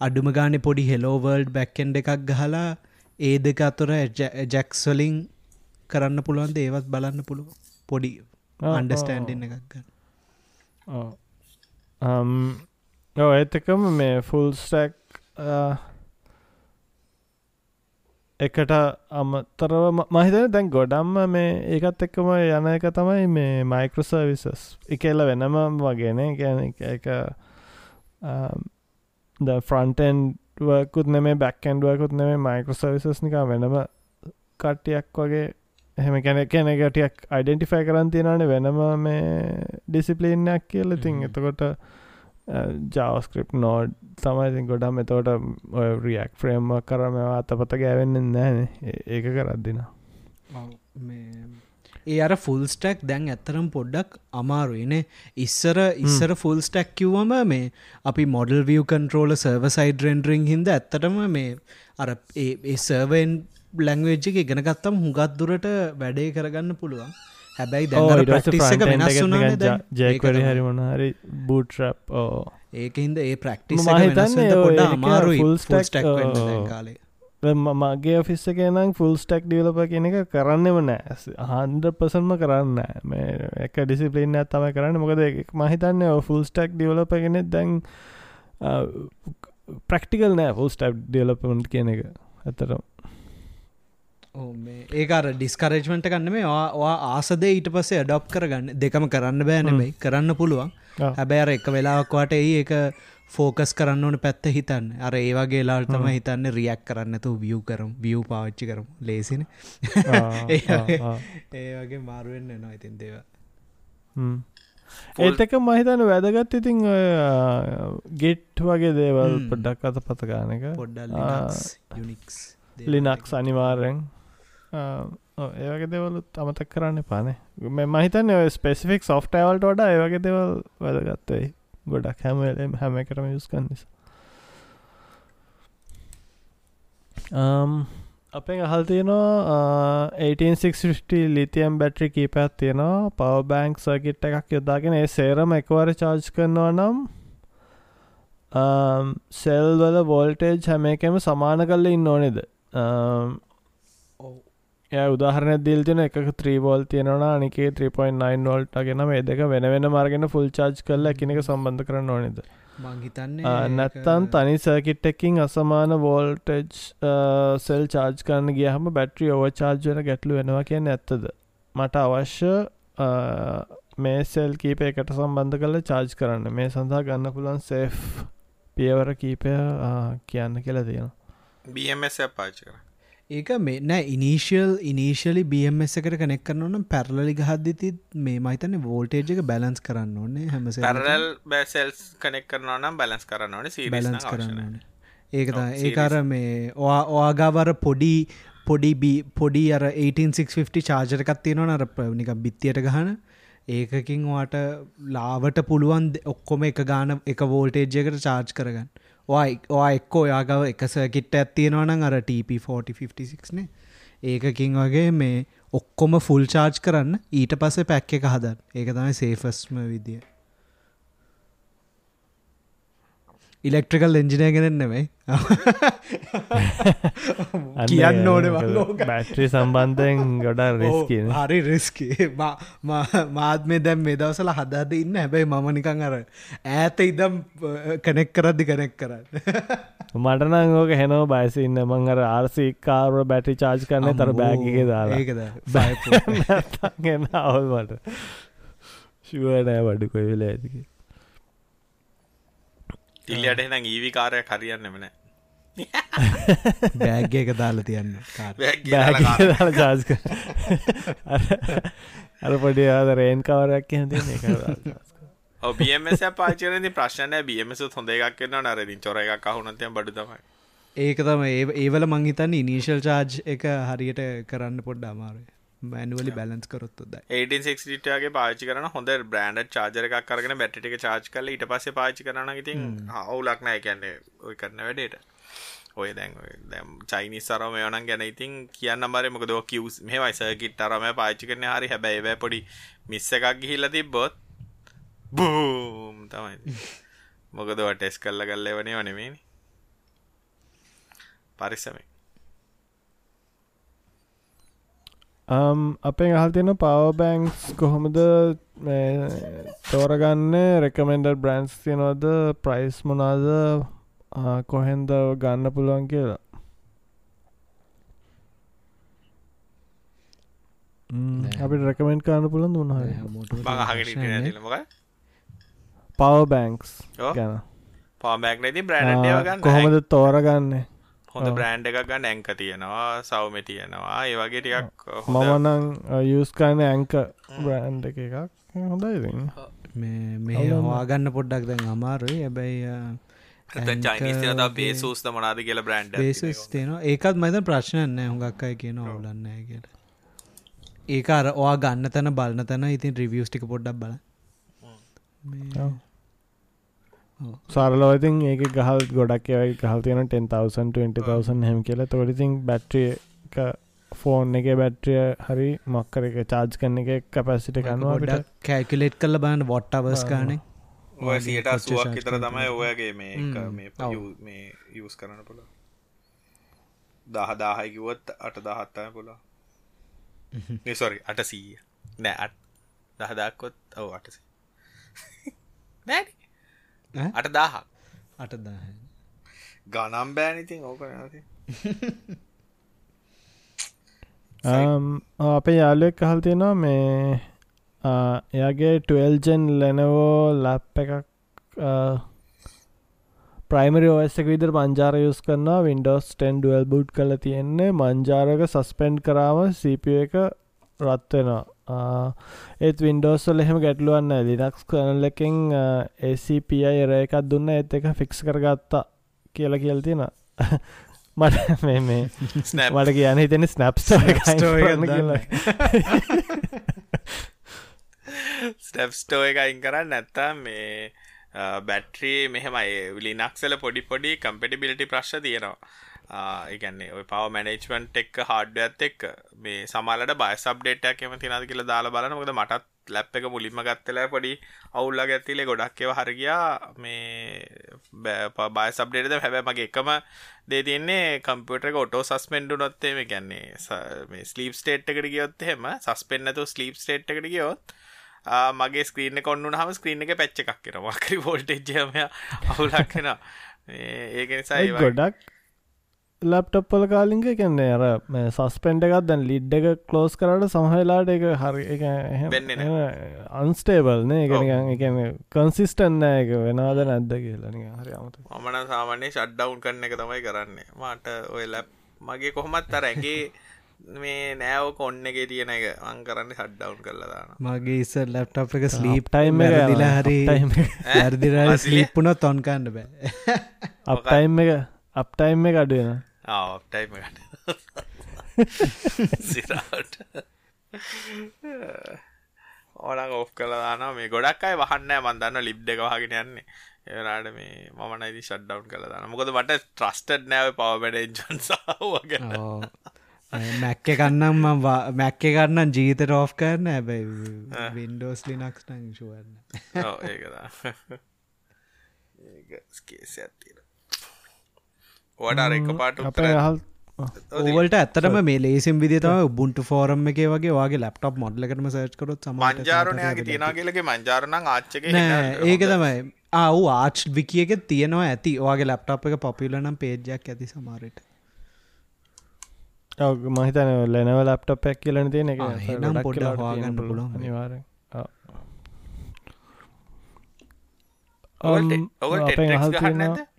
අඩුම ගානෙ පොඩි හෙලෝවර්ල්ඩ් බැක්කෙන්ඩ එකක් ගහලා ඒ දෙක අතුර ජැක්ස්වලින් කරන්න පුළුවන් ඒවත් බලන්න පුළුව පොඩි අන්ඩස්ටෑන්ඩින්න එකක් ගන්න ඔ ඇතකම මේ ෆුල් ස්ටැක් එකට අමතරව මහිතන දැන් ගොඩම්ම මේ ඒකත් එක්කම යන එක තමයි මේ මයිකරසර්විසස් එකල්ල වෙනම වගේන ගැන එක ද ෆ්‍රන්ටන් වකුත් නෙමේ බැක්කන්ඩුවකුත් නෙමේ මයිකරසර්විසස් නික වෙනම කට්ටියක් වගේ එහෙම කැන කැනගටියක් අයිඩෙන්ටිෆයි කරන් තියෙනන වෙනම මේ ඩිසිපලීනයක් කියල. තින් එතකොට ජාවස්ක්‍රප් නෝඩ් තමයිති ගොඩම් එතෝට රියක් ෆ්‍රේම්ම කරම අතපත ගෑවෙන්න නෑන ඒක කරද්දින. ඒ අර ෆුල් ස්ටක් දැන් ඇත්තරම් පොඩ්ඩක් අමාරුයිනේ ඉස්සර ඉස්සර ෆුල් ස්ටැක් කිව්වම මේ අපි මොඩල් විය කන්ට්‍රෝල සර්ව සයිඩ රෙන්ඩරිං හිද ඇත්තටම මේ අර ඒ සර්වෙන් ලැංවේජ් එක ඉගෙන ගත්තම් හුඟත් දුරට වැඩේ කරගන්න පුළුවන්. හැබැයි දැ වෙනස් ජයකර හරි මොනහරි බූට්‍රප් ඕ ඒකහින්ද ඒ ප්‍රක්ටිස් කාලේ. මගේ ෆිස්ස කෙනම් ෆුල් ස්ටක් ඩියලප කියන එක කරන්නෙම නෑ. හන්ඩ පසන්ම කරන්න මේ එක ඩිසිපලින්න ඇත්තම කරන්න. මොකද මහිතන්න ෆුල් ස්ටක් ඩියලප කෙනෙ දැන් ප්‍රක්ටිකල් නෑ ෆුල් ස්ටප් ඩියලපමට කියන එක. ඇතරම් ඒකාර ඩිස්කරේජ්මට කන්න මේ වා ආසදේ ඊට පස්සේ අඩොප් කරගන්න දෙකම කරන්න බෑනෙමයි කරන්න පුළුවන්. හැබැර එක වෙලාවක්වාට ඒ එක ෆෝකස් කරන්න ඕන පැත්ත හිතන්න. අර ඒවාගේ ලාල් තම හිතන්න රියක් කරන්නතු වියව් කරම් වියව් පාච්චි කරම. ලේසින. ඒ වගේ මාරුවෙන්න්න නවා ඉතින් දේව ඒත් එක මහිතන වැදගත් ඉතින් ගෙට් වගේ දේවල් පොඩ්ඩක් අත පතගාන එක. පොඩ්ඩ ලිනක්ස් අනිවාරෙන් ඒවගේ දෙවලුත් අමතක් කරන්න පානේ මෙ මහිතන්න ස්පෙසිෆික් සොෆ්ටවල්ට වඩා ඒවගේ දෙවල් වැදගත්තයි ගොඩක් හැම හැම එකටම යුස්කන්න නිසා um, අපෙන් අහල් තියෙනවා 1860 ලිතියම් බැට්‍රි කීපයක් තියෙනවා පව බෑන්ක් සර්කිට් එකක් යොදාගෙන ඒ සේරම එකවර චාර්ජ් කරනවා නම් සෙල් um, වල වෝල්ටේජ් හැම එකම සමාන කල්ල ඉන්න ඕනෙද ය උදාහරන දිල්තින එක ත්‍රීවෝල් තියෙනවා අනිකේ 3.9 වෝල්ට ගෙන මේ දෙක වෙන වෙන මාර්ගෙන ෆුල් චාර්ජ් කරල එකනෙක සම්බන්ධ කරන්න ඕනෙද? නැත්තන් තනි සර්කිට් එකින් අසමාන වෝල්ටජ් සෙල් චාර්ජ් කරන්න ගියහම බැට්‍රි ඕව චාර්ජ් වෙන ගැටලු වෙනවා කියන්න ඇත්තද? මට අවශ්‍ය මේ සෙල් කීප එකට සම්බන්ධ කල චාර්ජ් කරන්න. මේ සඳහා ගන්න පුළන් සේෆ් පියවර කීපය කියන්න කියලා තියෙනවා. බMS පාච කර ඒක මේ නෑ ඉනිශල් ඉනිශලි බMS එකට කනෙක් කරන්න පැරලි ගහදදි මේ මහිතන වෝල්ටේජ් එක බැලන්ස් කරන්න ඕන්නේ හැම පැරල් බැසෙල්ස් කනෙක් කරනවා නම් බැලස් කරන්න ඕන බැලන්ස් කරන්න ඒක ඒකාර මේ ඔයා ඔයාගාවර පොඩි පොඩි පොඩි අර 1850 චාර්ජරකත් තියෙනවා නර නික බිත්තියට ගහන. ඒකකින් වාට ලාවට පුළුවන් ඔක්කොම එක ගාන එක වෝල්ටේජ්යකට චාර්ජ් කරගන්න ඔයා එක්කෝ යාගව එකස කිට්ට ඇත්තියෙනවන අර TP4056 නේ. ඒකකින් වගේ මේ ඔක්කොම ෆුල් චාර්ජ් කරන්න ඊට පස්සේ පැක් එක හදන් ඒක තමයි සේෆස්ම විදිිය. ඉලෙක්ට්‍රිකල් එංජිනය ගෙනෙන් නෙමයි. කියන්න ඕන බැට්‍රි සම්බන්ධයෙන් ගොඩා රිස්කි හරි රිස්කි මාත් මේ දැම් මේ දවසල හදාද ඉන්න? හැබැයි මම නිකං අර ඇත ඉදම් කනෙක් කරද්දි කනෙක් කරන්න. මටනං ඕක හෙනෝ බයිස ඉන්න. මං අර ආර්සිකාර බැටි චාර්ජ් කරන්න තර බෑගගේ දාලා. ඒකද අවල් මට. ශුවනෑ වඩුකොයි වෙලා ඇතිකේ ටිල්ලියට එනම් ඊවි කාරය කරියන්නෙමන බෑග්ග එක දාලා තියන්න ජාස්ක අර පොඩි ආද රේන් කවරයක් හෙති බියමස පාචරදි ප්‍රශ්නය බියමස හොඳ එකක් කන්න නරදින් චොර එකක් අහුනතය බඩු තමයි. ඒක තම ඒවල මංහිතන්න ඉනිශල් චාර්ජ් එක හරියට කරන්න පොඩ්ඩ අමාරුවේ මැනුවලි බැලන්ස් කරොත්තුද 18ගේ පාචි කරන හොඳ බ්‍රන්ඩ් චාජර එකක් කරගෙන බැටික චාච් කල ඊට පස්ස පාචි කරන ඉතින් හවුලක් නෑ. කියන්නේ ඔය කරන වැඩේට. ඔය දැන් දැම් චයිනි සරම යනන් ගැන ඉතින් කියන්න බර මොක දෝ කිවස් මේ වයිසකිට අරම පාචි කරන හරි. හැබැයි වැ පොඩි මිස්ස එකක් ගිහිල්ල තිබ්බොත් බූම් තමයි. මොකදව ටෙස් කල්ල කල්ල වනේ වනෙමේනි පරිස්සමේ Um, අපේ අහල් තියෙන පව බැංක්ස් කොහොමද තෝරගන්න? රෙකමෙන්ඩර් බ්‍රන්ස් තියනවද? ප්‍රයිස් මොනාද කොහෙන්ද ගන්න පුළුවන් කියලා. අපි රැකමෙන්ට් කාන්න පුළන් දුන්න පව බැංක්ස් ගැන. පාබැක් නැති බ්‍රන්ඩ් කොහොමද තෝරගන්නේ හොඳ බ්‍රෑන්් එකක් ගන්න ඇංක තියෙනවා සෞම තියෙනවා. ඒ වගේ ටිකක් මමනං යස්කාන ඇංක බ්‍රෑන්් එක එකක් හොඳයි මේ හවාගන්න පොඩ්ඩක් දැන් අමාරුයි. ඇබැයි බේසූස්ත මනාද කියල බ්‍රන්ඩ් බේසස් තියෙනවා. ඒකත් මත ප්‍රශ්නයන්න හොඟක් අයි කියන ඔවුලන්න කියලා. ඒක අර ඔයා ගන්න තැන බලන තැන ඉතින් රිවියස්ටික පොඩ්ඩක් බල සරලෝඉතින් ඒක ගහල් ගොඩක් යයි ගහල් තියෙන 10,000 හැම කියලා. තොඩිතින් බැට්‍රිය ෆෝන් එක බැට්‍රිය හරි මක්කර එක චාර්ජ් කන්න එක කැපැසිට කන්නවා කෑකිලෙට් කල බන්න වොට්ටවස් කානෙ ඔය සියට සුවක් විතර තමයි ඔයගේ මේ මේ යස් කරන්න පුළ දහ දාහයිකිවත් අට දහත්තය පුලා නිසොරි අට සීය. නෑ අත් දහදක්කොත් ඔව අටසි නෑඩි අට දාහක් අට දාහ ගනම් බෑනිතින් ඕක නැති අපේ යාලුවෙක් කහල් තියෙනවා මේ එයාගේ 12ජන් ලැනවෝ ලැප් එකක් ප්‍රයිමරි ඔස්සක විදර මංජාර යුස් කරන්න වින්ඩෝස් 10 ඩුවල් බුඩ් කල තියෙන්නේ. මංජාරක සස්පෙන්ඩ් කරාම සප එක රත්වෙනවා ඒත් වින්ඩෝස්වල එහෙම ගැටලුවන්න ලිනක්ස් කනලකින් ACPI එර එකක් දුන්න. ඇත් එක ෆික්ස් කරගත්තා කියලා කියල් තියෙන මට මේ මේ මට කියන හිතෙන ස්නප්ස්ටෝ ස්ටප්ස්ටෝ එක අයින් කරන්න නැත්තා මේ බැට්‍රී මෙහෙමයි. ලිනක්සල පොඩි පොඩි කම්පිටිබිලිටි ප්‍රශ් තියෙනවා ඒගන්නේ ඔය පව මැනේජ්මන්ට් එක් හාඩ ඇත් එක් මේ සමාලට බය සබ්ඩේටක් එම තිනද කියලා දාලා බලන මොකද මටත් ලැප් එක මුලින්ම ගත්තලා පොඩි අවුල්ලා ගැත්තිලේ ගොඩක් ඒව හරගයා මේ බය සබ්ඩේටද හැබැ මගේ එකම දේ තියන්නේ කම්පියුටර එක ඔටෝ සස්පෙන්ඩු නොත්තේ මේ ගැන්නේ මේ ස්ලීප් ස්ටේට් එකට ගියොත් එහෙම සස්පෙන්න්නතු ස්ලීප් ස්ටේට් එකට ගියොත් මගේ ස්ක්‍රීන කොන්නු හම ස්ක්‍රීන එක පැච්ච එකක් කෙන මකරි වෝල්ටේජ්යම අවුලක්ෙන ඒක නිසායි ගොඩක් ලප්ටප්පල කාලින්ක කන්නේ අර සස්පෙන්ඩ එකත් දැන් ලිඩ් එක කලෝස් කරට සහලාට එක හරි අන්ස්ටේබල් නේ. එක කන්සිස්ටන් නෑක වෙනද නැද්ද කියලන හරි මමන සාමාන්‍ය ෂඩ්ඩවුන් කරන්න එක තමයි කරන්නේ. මට ඔය ලැප් මගේ කොහොමත් අර ඇගේ මේ නෑව කොන්න එක තියෙන එක. අං කරන්න සඩ්ඩවුන් කරලදාන මගේ ඉස්ස ලැප්ටප් එක ස්ලීප් ටයිම් දිලා හරි ඇර්දිර ස්ලීප්පුන තොන්කන්න බෑ. අප්ටයිම් එක අප්ටයිම් එක අඩුවෙන ආටයිම් සිරට ඕනක් ඔෆ් කලදාන මේ ගොඩක් අයි වහන්න මන්දන්න ලිබ් එක වහගෙන යන්නේ. ඒරාට මේ මනයිදි ෂඩ්ඩවන් කලදාන මොකද මට ට්‍රස්ටඩ් නෑව පවබඩ ජොන්සාවගෙන මැක්ක කන්නම් මැක්ක ගන්න ජීත රෝෆ් කරන ඇබැයි වින්ඩෝස් ලිනක්ස් නං ශුවන්න ඒකදා ස්කේස ඇතිර ඕට එක පාට හල් ඔවලට ඇත්තටම මේ ලේසිම් විදිතාව බුන්ට ෆෝරම් එක වගේ වගේ ලප්ටප් මොඩ්ලකටම සර්ච් කරොත් මංජාරණයගේ තියනගලගේ මංජාරනං ආච්චක ඒක තමයි. ආව් ආච් විකියක තියෙනවා ඇති. ඔගේ ලප්ටප් එක පොපිලනම් පේජ්ජක් ඇති සමාරයට මහිතන ලැනව ලප්ටප් පැක් කියලන තියෙන එක නම් පොඩ හවාගන්න පුළුවන්. නිවාර ටෙට්‍රෙස්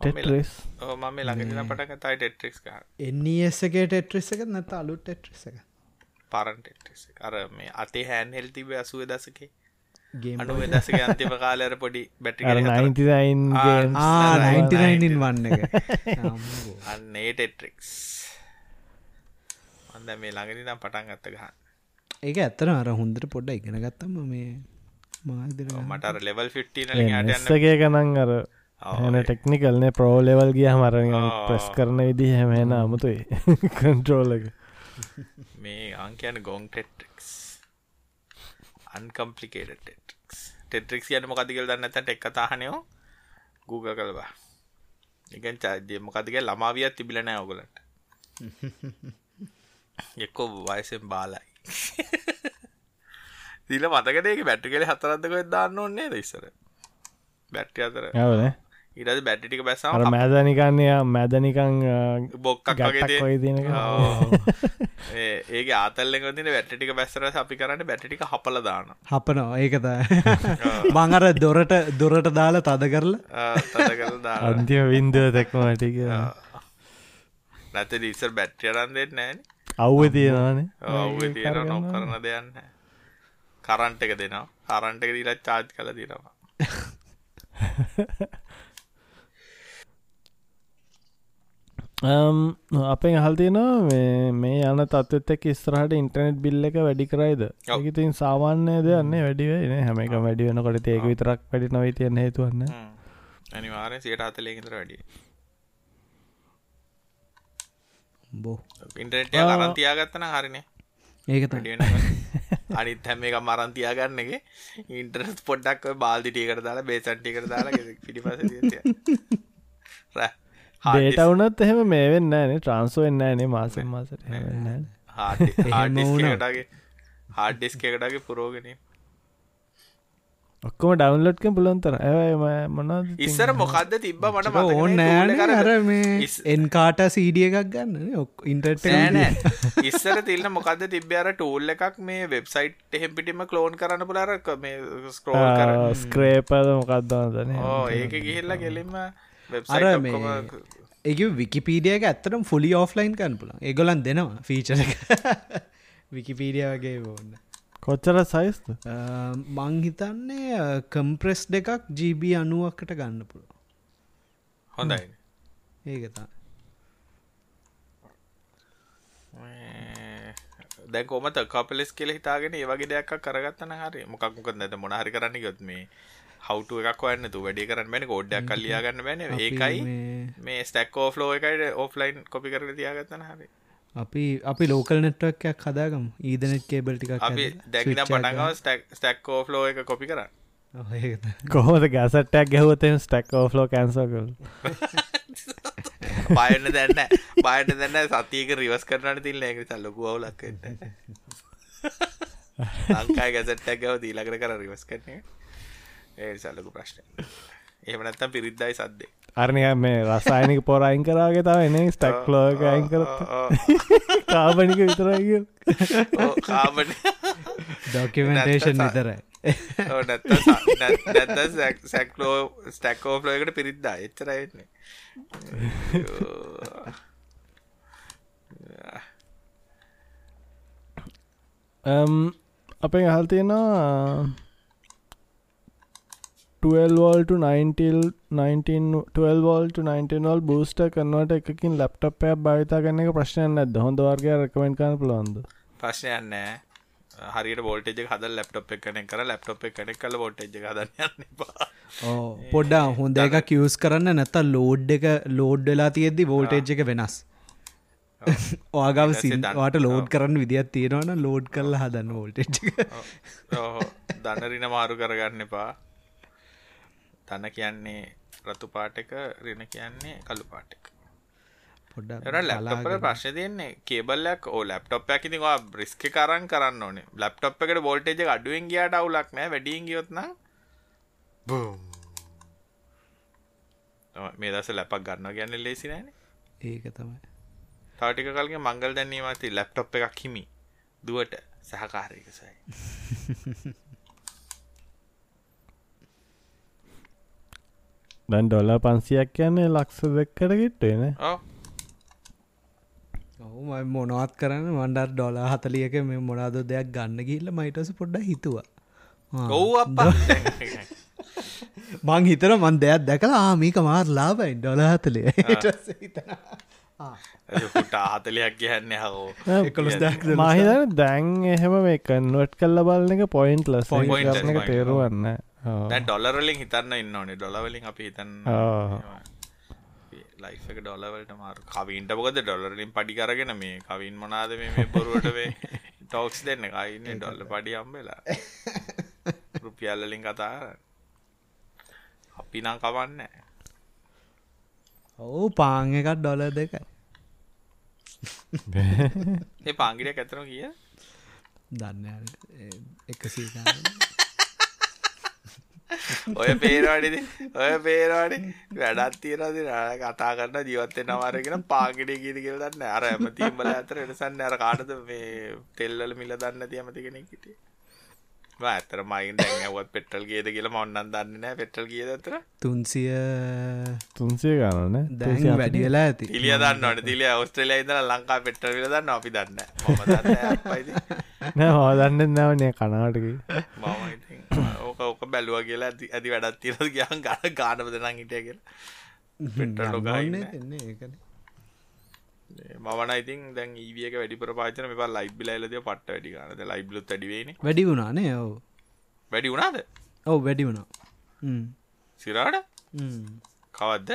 මම ළඟදින පට තයි ටෙට්‍රික්ස් එන්නේසගේ ටෙට්‍රිස් එක. නැත අලුත් ටෙට්‍රිස් එක පරන් ටෙට්‍රිස් අර මේ අතේ හැන් හෙල්තිබ අසුව දසකේ අනුව දසක අන්තිම කාලර පොඩි බැටි වන්න අන්න ඒටෙට්‍රික්ස් අන්ද මේ ළඟනි නම් පටන් ගත්ත ගහන් ඒක ඇත්තර අර හොඳට පොඩ්ඩ ඉගෙන ගත්තම මේ මාදර මට ලෙවල් ෆිට්ගේ ගනන් අර හන ටෙක්නිකල්නේ ප්‍රෝ ලෙවල් ගිය මර ප්‍රෙස් කරන විදි හැමෙන අමුතුයි කන්ට්‍රෝලක මේ අංකයන ගොන් ටෙට්‍රික්ස් අන්කම්පලිකේට ටෙට්‍රික්ස් කියන මොකදගල් දන්න ඇත ටෙක් කතාහනයෝ ගූග කළබා එකන් චාදය මොකදගේ ළමාවියත් තිබිල නෑ ඔගලට එක්කෝ වයසෙන් බාලයි දීල මතකටේ බැට්ටි කෙල හතරදක දාන්න ඕන්නේ දෙස්සර බැට්ටි අතර ඉට බැට්ටික බැසම මෑදනිකන්නය මැදනිකං බොක්කක් වගේ තින ඒක ආතල්ලෙක තින වැට්ටික බැස්සර අපි කරන්න බැට්ටික හපල දාන හපනවා ඒකත මං අර දොරට දොරට දාලා තද කරලා. අන්තිම වින්දව තැක්මටික නැත ඉස්සර් බැට්ටිය රන් දෙන්න නෑන අව්ව තියෙනවානේ ඔව්ව තියෙන නො කරන දෙයන්න කරන්ට එක දෙනවා. කරන්ට එක දීලා චාර්ජ් කල දිනවා අපෙන් අහල්තිනවා මේ යන තත්වත් එක් ස්රහට ඉන්ටර්නෙට් බිල්ල එක වැඩි කරයිද? ඒකතින් සාමාන්‍යය දෙයන්නේ වැඩිවෙන හැම එක වැඩි වෙනකොට ඒක විතරක් වැඩි නොවයි තියන්න හේතුවන්න අනිවාරය සියට අතලේගතර වැඩිය බෝ. ඉන්ටර්නෙට් අරන්තියාගත්තන හරිනේ. ඒක අනිත් හැම එක මරන්තියාගන්න එක ඉන්ටර්නෙට් පොඩ්ඩක් බාල්දිටියකට දාලා බේසන්ටිකට දාලා පිටිපස රෑ ඩේටවුනත් එහෙම මේ වෙන්න නේ. ට්‍රන්සෝ වෙන්න නේ මාසෙන් මාසට. හාඩිස්කටගේ හාඩ්ඩිස්කකටගේ පුරෝගෙන ඔක්කොම ඩවන්ලෝඩ්ක පුලන්තර ඇ මොන ඉස්සර මොකක්ද තිබ්බ මට ඕන්න අර මේ එන්කාට සීඩිය එකක් ගන්න ඔක් ඉන්ටර්ට ඉස්සර තිල්න්න මොකද තිබ්‍යාර ටූල් එකක් මේ වෙබ්සයිට් එහෙම පිටිම කලෝන් කරන්න පුලාර මේ ස්ක්‍රෝල් ස්ක්‍රේපද මොකක්දවදන ඕ ඒක ගිහිල්ල ගෙලින්ම අර මේ ඒක විකිපීඩියක ඇත්තරම් ෆුලි ඕෆ්ලයින් කන් පුල ඒගොලන් දෙනවා ෆීචර විකිපීඩිය වගේ ඕන්න. කොච්චර සයිස්ද මං හිතන්නේ කම්ප්‍රෙස් දෙකක් ජීබ අනුවක්කට ගන්න පුළ හොඳයි. ඒකතා දැ කොමත කපලෙස් කෙල හිතාගෙන ඒවගේ දෙයක් කරගත්තන හරි මොකක් මොක නැත මොනහරි කරන්න ගොත් මේ හවුට එකක් වන්න තු වැඩි කරන්න බැන ගොඩ්ඩක් කල්ලිය ගන්න බැන. ඒකයි මේ ස්ටක් ෝෆ්ලෝ එකයිට ඕෆ්ලයින් කොපි කර තියාගත්තන හරි අපි අපි ලෝකල් නෙට්වක්යක් හදාගම්. ඊදනෙත් කේබල් ටික අපි දැක්න පටගව ස්ටක් ෝෆ්ලෝ එක කොපි කරන්න. කොහොමද ගැසට්ටක් ගැහවතෙන් ස්ටක් ඕෆ්ලෝ කැන්සකල් බයන්න දැන්න බයට දැන්න සතියක රිවස් කරනට තිල් ඇග සල්ලොකු අවුලක්කට ලංකායි ගැසට්ටක් ගව දීලකට කර රිවස් කරන ඒ සල්ලකු ප්‍රශ්න එහමනත්තම් පිරිද්දයි සද්දේ. අරණය මේ රසායනික පොරයින් කරාගේ තව එන ස්ටක්ලෝක අයින් කර කාබනික විතරයි කාබන ඩොකමටේෂන් විතරයි. සැක්ලෝ ස්ටැක්කෝෆ්ලෝ එකට පිරිද්දා එච්චරයින්නේ අපේ අහල් තියෙනවා 12වෝල්ට 12වෝල්ට 19වල් බූස්ට කරනවට එකකින් ලැප්ටප්ය භාවිතා කන්න එක ප්‍රශ්නයන්න ඇද හොඳ වර්ගය රකමෙන්ට කන පුලන්ද ප්‍රශ්නයන්නෑ හරියට බෝල්ටේජ හද ලප්ටොප් එකන කර ලප්ටොප් එකන කල ෝටේජ හදන්න පොඩ්ඩා හොඳ එක කිවස් කරන්න නැත ලෝඩ් එක ලෝඩ් වෙලා තියෙද්දි වෝල්ටේජ් එක වෙනස්. ඕගාව සින්වාට ලෝඩ් කරන්න විදිත් තියෙනවන ලෝඩ් කරල හදන්න වෝල්ටේජ් දන්නරින මාරු කරගන්න එපා තන්න කියන්නේ රතු පාටක රෙන කියන්නේ කළු පාටක. ලැප්ටප්ල ප්‍රශ්න තියන්නේ කේබල්ලක් ඕ ලැප්ටොප්යක් ඉතින් බ්‍රිස්ක කරන් කරන්න ඕනේ. ලැප්ටොප් එකට බෝල්ටේජ අඩුවෙන් ගියට අවුලක් නෑ වැඩියෙන් ගියොත්න මේ දස ලැපක් ගන්න ගැන්න ලේසි නෑන. ඒක තමයි. තාටික කල්ගේ මංගල් දැන්නීමති ලැප්ටොප් එකක් හිමි. දුවට සහකාරයක දැන් ඩොල පන්සියක් කියන්නේ ලක්ෂ දෙක්කට ගිට්ටේන ඔහු මොනවත් කරන්න මන්ඩර් ඩොලා හතලියක මේ මොනාද දෙයක් ගන්න ගිල්ල මයිටස පොඩ්ඩ හිතුවා. ඔව් මං හිතර මන් දෙයක් දැකලා ආමික මාර් ලාබයි ඩොල හතලිය. හතලයක් කියන්න හෝ මහිතන දැන් එහෙම මේ කන්වට කල්ල බලන එක පොයින්ට් ලස් තේරුවන්න ඩොලරලින් හිතන්න ඉන්න ඕනේ. ඩොලවලින් අපි හිතන්න ලයිෆ එක ඩොලවලට මාරු. කවින්ට පොකද ඩොලරින් පඩි කරගෙන මේ කවින් මොනාද මේ බොරුවටවේ ටෝක්ස් දෙන්න? කයින්න ඩොල්ල පඩි අම්බෙලා රුපියල්ලින් කතා අපි නම් කවන්න ඔවු පාං එකත් ඩොල දෙක ඒ පාංගිරිය ඇතන කිය දන්න එකසී ඔය පේරවාඩිද ඔය පේරවාඩි වැඩත් තියෙනද කතා කරන්න ජීවත්තය නවාරගෙන පාගිට ගීති කියල දන්න අර ඇමතිීම්බල අතර එනසන්න අර කාටද මේ තෙල්වල මිල දන්න ති ඇමති කෙනෙක් හිටිය. ඇතර මයින් දැන්වත් පෙටල් ගේද කියලා මොන්නන් දන්න නෑ පෙටල් ගියද අතර. තුන්සිය තුන්සිය ගණන දැ වැඩි වෙලා ඇති. තිලිය දන්නට තිලිය ඔස්ට්‍රලයා ඉදල ලංකා පෙටල් විල දන්න අපි දන්න නෑ හෝදන්න නැවනේ කනාටකි ඕක ඕක බැලුව කියලා ඇති ඇති වැඩත් තිර ගියන් ගන ගානප දෙනම් හිටිය කියලා. පෙට්ටලෝ ගන්න ඒකන මවන ඉතින් දැන් ඒවියක වැඩි ප්‍රපාචන මේ ලයිබ්ල ලද පට්ට වැඩි ගනද ලයිබ්ලුත් වැඩිවෙන වැඩි වුණානේ ඔව. වැඩි වුණාද? ඔව වැඩි වුණා. සිරාට? කවද්ද?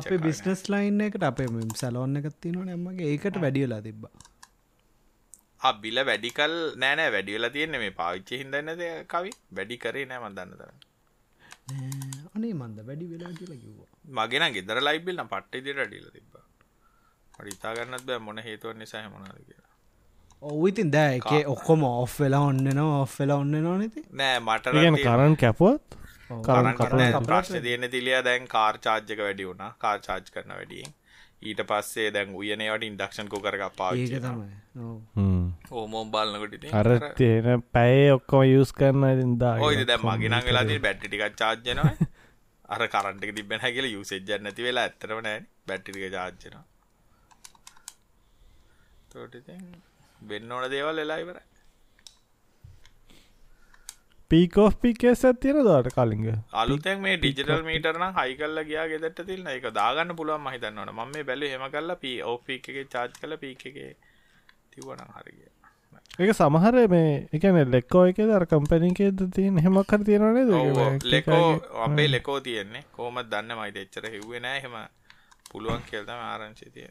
අපේ බිස්නස් ලයින් එකට අපේ සැලෝන්න එකත්ති නොන එම්මගේ ඒකට වැඩියලා තිබ්බා. බිල වැඩිකල් නෑනෑ වැඩියලා තියෙන්නේ මේ පාවිච්චි හිදන්නද කවි? වැඩි කරේ නෑ මදන්න තර අනේ මන්ද වැඩි වෙලා කියලා කිව්වා. මගෙන ගෙදර ලයිබිල්න පට්ටේ දිර ඩිල තිබ ඉතාගන්නත් බෑ මොන හේතුවන් නිසා මොනාද කියලා. ඔව ඉතින් දෑ එක ඔක්කොම ඔෆ් වෙලා ඔන්නනවා ඔෆ් වෙලා ඔන්න නොනති නෑ මට කරන් කැපුවත්? ප්‍රශ්න තියන තිලිය දැන් කාර්චාර්ජක වැඩි වුණා කාර්චාර්ජ් කරන වැඩියෙන්. ඊට පස්සේ දැන් උයනවට ඉන්ඩක්ෂන් කෝ කරක පාවිච්චි ඕමෝම් බලන්නකොට අර තියෙන පැය ඔක්කොම යස් කරන ඉදා ඔයි දැ මගෙනන් වෙලාදී බැට්ටිකක් චාර්ජනවා අර කරන්ට තිබෙන කියල යුසෙජ්ජ නැති වෙලා ඇත්තරම නෑ බැට්ටික ජාච්චන තෝට වෙන්න ඕන දේවල් වෙලා ඉවරයි. පීකෝ් පිකෙස් ඇතියෙන දට කලින්ග අලුතැන් මේ ඩිජිටල් මීටරන හයිකල්ල ගයා ගෙදට තිල්න එක දාගන්න පුළුවන් මහිතන්නවන ම මේ බැලි හෙම කල්ලා පී ඕපි එක චාර්ජ් කල පීක එක තිවන හරිගිය ඒක සමහර මේ එකන ලෙක්කෝ එක දර කම්පැනිකේද තියන් හෙමක්කර තියෙනනේ ලෙකෝ අපේ ලෙකෝ තියෙන්නේ. කෝමත් දන්න මයිට එච්චර හිව්වෙ නෑ. හෙම පුළුවන් කෙල්තම ආරංචි තිය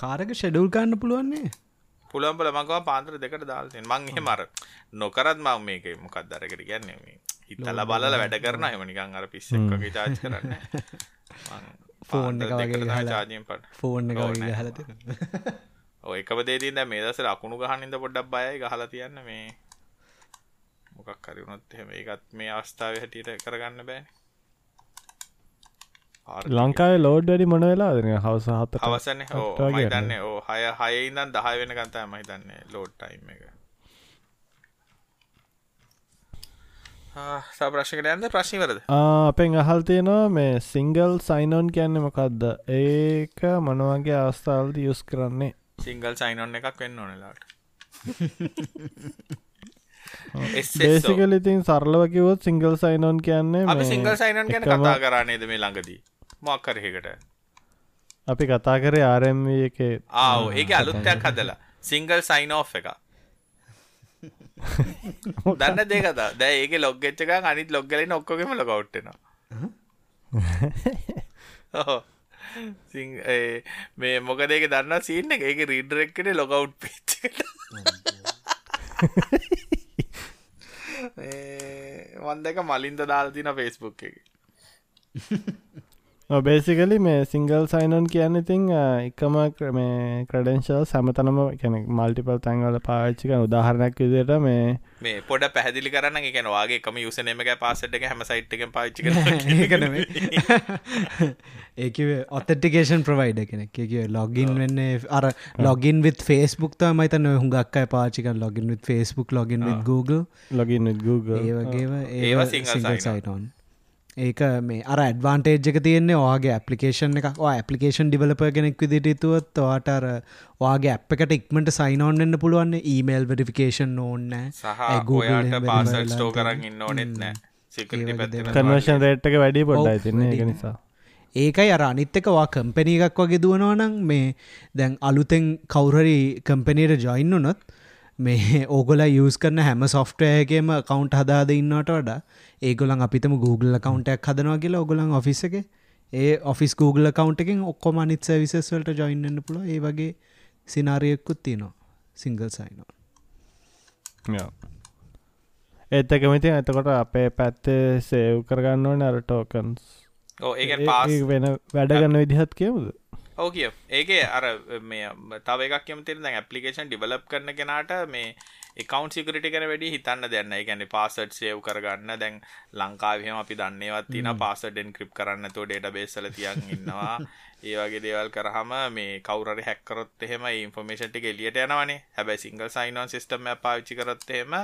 කාරක ෂෙඩුල් කන්න පුළුවන්නේ පුළුවන් බල මගව පාන්තර දෙකට දාල්තින් මං එහෙ මර නොකරත් මං මේක මොකක් දරකට ගැන්නේ මේ හිතල බලල වැඩ කරන එමනිකං අර පිස්සක්ගේ චාච් කරන්න. ෆෝන් චාජයෙන් පට ෆෝන් එක හලත ඔය එකම දේතින් මේ දස ලකුණු ගහනින්ද පොඩ්ඩක් බයයි ගහලා තියන්න මේ. මොකක් කරුණොත් එහෙම ඒකත් මේ අවස්ථාව හැටියට කරගන්න බෑ ලංකාවේ ලෝඩ් වැඩි මොන වෙලා හවස හත අවසන හෝ මහිතන්න ඕ හය හයඉදන් දහ වෙන ගන්තය මහිතන්නේ ලෝඩ් ටයිම් එක. සප්‍රශ්කට ඇන්ද ප්‍රශ්ිවරද අපෙන් අහල් තියෙනවා මේ සිංගල් සයිනොන් කියන්න මොකක්ද ඒක මොනවගේ අවස්ථාවල්ද යුස් කරන්නේ? සිංගල් සයිනොන් එකක් වෙන්න ඕනලාට ඒසිකලිතින් සරලවකිවොත් සිංගල් සයිනොන් කියන්නේ සිංගල් සයිනන් ගැන කතා කරන්නේද මේ ළඟදී මොක්කරහකට අපි කතා කරේ ආරම් එක. ආව ඒක අලුත්තයක් හදලා. සිංගල් සයින් එක දන්න දෙකත දැ ඒක ලොග්ගෙච්චක අනිත් ලොග්ගලන ඔක්කොගෙම ලොකවට්ටෙනවා මේ මොක දෙක දන්න සින්න එක? ඒක රීඩරෙක්කට ලොකවුට් පිච්චට වන්දක මලින්ද දාල්තින ෆෙස්බුක් එක බේසිකලි මේ සිංගල් සයිනන් කියන්න ඉතිං එකම මේ ක්‍රඩෙන්ශල් සැමතනම කැන මල්ටිපල් තැන්වල පාච්චික උදාහරණයක් විදිට මේ මේ පොඩ පැහදිලි කරන්න එකන වගේ කම යුසනම එක පාසට් එක හැම සයිට් එක පාච්චි ඒක ඔතටිකේෂන් ප්‍රවයිඩ කෙනෙක්. කිය ලොගින් වෙන්නේ අර ලොගින් විත් ෆේස්බුක් තම මතන හුඟක් පාචික login with Facebook login Google. Login Google. ඒවගේ ඒවා සිංගල් සයිටෝන් ඒක මේ අර ඇඩ්වාන්ටේජ් එක තියෙන්නේ ඔයාගේ ඇපලිකේෂන් එක ඇපලිකේෂන් ඩිවලප කෙනෙක් විදිටතුවත් ඔයාට අර ඔයාගේ ඇප් එකට ඉක්මට සයිනෝන් වෙන්න පුළුවන් ඊමේල් වෙරිෆිකේෂන් ඕන්න ස්ටෝ කරන්න ඉන්න ඕනෙත් නෑ කන්වර්ෂන් රේට් එක වැඩි පොඩ්ඩයි තින්නේ එක නිසා. ඒකයි අර අනිත්තකවා කම්පැනී එකක් වගේ දුවනවනං මේ දැන් අලුතෙන් කවුරරි කම්පැනීට ජොයින්න නොත් මේ ඕගොල යස් කරන හැම සොෆ්ටයගේම කවුන්ට් හදාද ඉන්නට වඩා ඒගොලන් අපිතම Google කවන්ටක් හදනවා කියලා ඔගොලන් ඔෆිස එක. ඒ ඔෆිස් Google කවන්ට එකින් ඔක්කොම අනිත් විසස් වලට ජොයින්න්න පුල ඒ වගේ සිනාරියකුත් තියනවා. සිංගල් සයිනවා ඒත් එකමති ඇතකොට අපේ පැත්තේ සේව් කරගන්නවන අර ටෝකන්ස් වෙන වැඩගන්න විදිහත් කියමුද ඕ කිය. ඒක අර මේ තව එකක් කියමතිර දැන් ඇපලිකේෂන් ඩිවලප් කරන කෙනාට මේ එකකවන්් සිකරට කන වැඩි හිතන්න දෙන්න ගැන පාසට් සේව් කරගන්න. දැන් ලංකාවහම අපි දන්නේවත් තින පාසඩෙන් ක්‍රිප් කරන්න. තෝ ඩේට බේසල තියන් ඉන්නවා. ඒ වගේ දේවල් කරහම මේ කවර හැක්කරොත් එහෙම ඉන්ෆර්මේෂන්ටි එලියට යනවනේ. හැබැයි සිංගල් සයිනන් සිස්ටම පාවිච්චි කරොත්තහෙම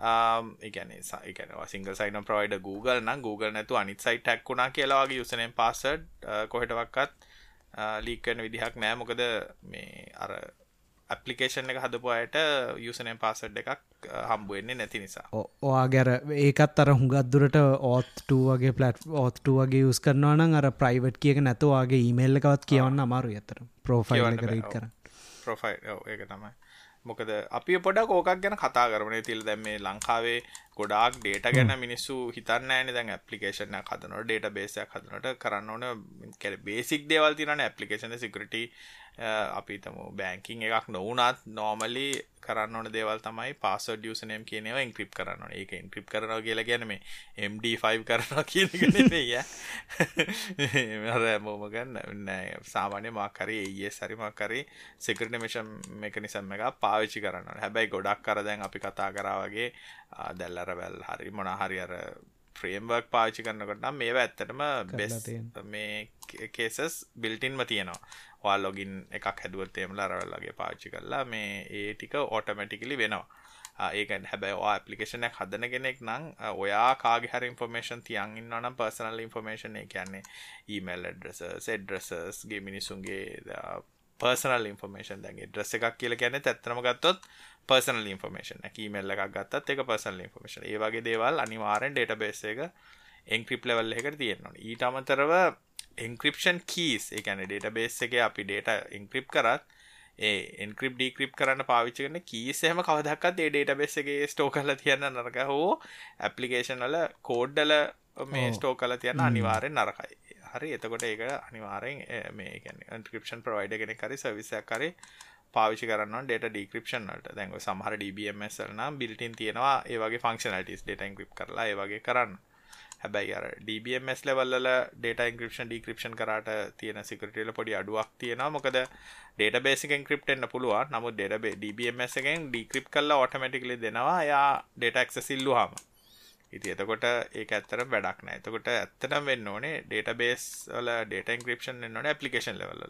එකන සයිකන සිංගල් සයින ප්‍රයිඩ Google නම් Google නැතු අනිත් සයිට හැක්කුණා කියලාගේ යුසනෙන් පාසඩ් කොහෙටවක්කත් ලීකන විදිහක් නෑ. මොකද මේ අර ඇපලිකේෂන් එක හදපු අයට යුසනය පාසඩ් එකක් හම්බුවෙන්නේ නැති නිසා. ඔයා ගැර ඒකත් අර හුඟත්දුරට ඕත්ට වගේ පලට් ඕත්ට වගේ යස් කරනවා නම් අර ප්‍රයිවට් කියක නැතුවාගේ ඊමේල්ල එකවත් කියවන්න අමාරු ඇතර ප්‍රෝෆයිල් කරට කර ප්‍රොෆයිල් ඒක තමයි මොකද අපි පොඩක් ඕකක් ගැන කතා කරන තිල් දැම් මේ ලංකාවේ ගොඩාක් ඩේට ගැන මිනිස්සු හිතන්න ෑන දැන් ඇපලිකේෂන හදනට ඩේට බේසයක් හදනට කරන්න ඕන. බේසික් දේවල් තින ඇපලිකේෂන සිකට අපි තම බෑංකින් එකක් නොවනත් නෝමලි කරන්න ඕන දේවල් තමයි පාසඩ ියසනයම් කියනව ඉන්ක්‍රිප් කරන්න ඒක ඉන්ක්‍රිප් කරනවා කියලා ගැනම MD5 කරනවා කියනය මෝමගන්න සාමානය මාකරේ ඒ සරිමක්කරේ සිකරටමේෂම් මෙකනිසම් එක පාවිච්චි කරන්න හැබැයි ගොඩක් කරදැන් අපි කතා කරාවගේ දැල්ලරවැල් හරි මොනහරි අර ෆ්‍රේම්වර්ක් පාචි කරන්නකොට මේ ඇත්තටම බෙස් මේ කේසස් බිල්ටින්ම තියෙනවා. වා ලොගින් එකක් හැදුවත් එමලා රවල්ලගේ පාච්චි කරලා මේ ඒ ටික ඕටමැටිකලි වෙනවා. ඒක හැබැයි ඇපලිකේෂනයක් හදන කෙනෙක් නම් ඔයා කාගේ හරි ඉන්ෆර්මේෂන් තියන් ඉන්නවනම් පර්සනල් ඉන්ෆර්මේෂන් කියන්නේ ඊමේල් ඇඩ්‍රෙසස් ඇඩ්‍රෙසස් ගේ මිනිසුන්ගේ පර්සනල් ඉන්ෆර්මේෂන් දැන්ගේ ඩ්‍රෙස් එකක් කියලා කියන්නේ ඇත්තටම ගත්තොත් පර්සනල් ඉන්ෆර්මේෂන් එක ඊමේල් එකක් ගත්තත් ඒක පර්සනල් ඉන්ෆර්මේෂන් ඒ වගේ දේවල් අනිවාර්යෙන් ඩේටාබේස් එක එන්ක්‍රිප්ට් ලෙවල් එකකට තියෙන්න ඕනේ. ඊට අමතරව එන්ක්‍රිප්ෂන් කීස් ඒ කියන්නේ ඩේටාබේස් එකේ අපි ඩේටා එන්ක්‍රිප්ට් කරත් ඒ එන්ක්‍රිප් ඩීක්‍රිප් කරන්න පාවිච්චි කරන කීසේම කවදක්කත් ඒ ඩේටබෙස් එකගේ ස්ටෝ කල තියන්න නරක. හෝ ඇපලිකේෂන් වල කෝඩ්ඩල මේ ස්ටෝ කල තියන්න අනිවාරෙන් නරකයි හරි. එතකොට ඒක අනිවාරෙන් මේ ඉන්ක්‍රපෂන් ප්‍රවයිඩ කෙනෙ කරි සවිසයක් කරේ පාවිචි කරන්න ඩේට ඩික්‍රපෂන් වලට. දැන්ව සමහර DBMS නම් බිල්ටින් තියෙනවා. ඒවගේ ෆංක්ෂනටිස් ඩේට ඉන්ක්‍රිප් කරලා ඒවගේ කරන්න. හැබැයි අර DBMS ලෙවල්ල ඩේට ඉන්ක්‍රපෂන් ඩික්‍රපෂන් කරට තියෙන සිකරටල පොඩි අඩුවක් තියෙනවා. මොකද ඩේට බේසිකෙන් ක්‍රප්ටෙන්න්න පුළුවන්. නමුත් ඩේට DBMS එකෙන් ඩික්‍රප් කල්ලා ඔටමටිකලි දෙනවා. යා ඩේට එක්ස සිල්ලුහම ඉති එතකොට ඒ ඇත්තර වැඩක් නෑ. එතකොට ඇත්තනම් වෙන්න ඕනේ ඩේට බේස් වල ඩේට ඉන්ක්‍රපෂන් එන්නන පපලිකේෂන් ලෙවල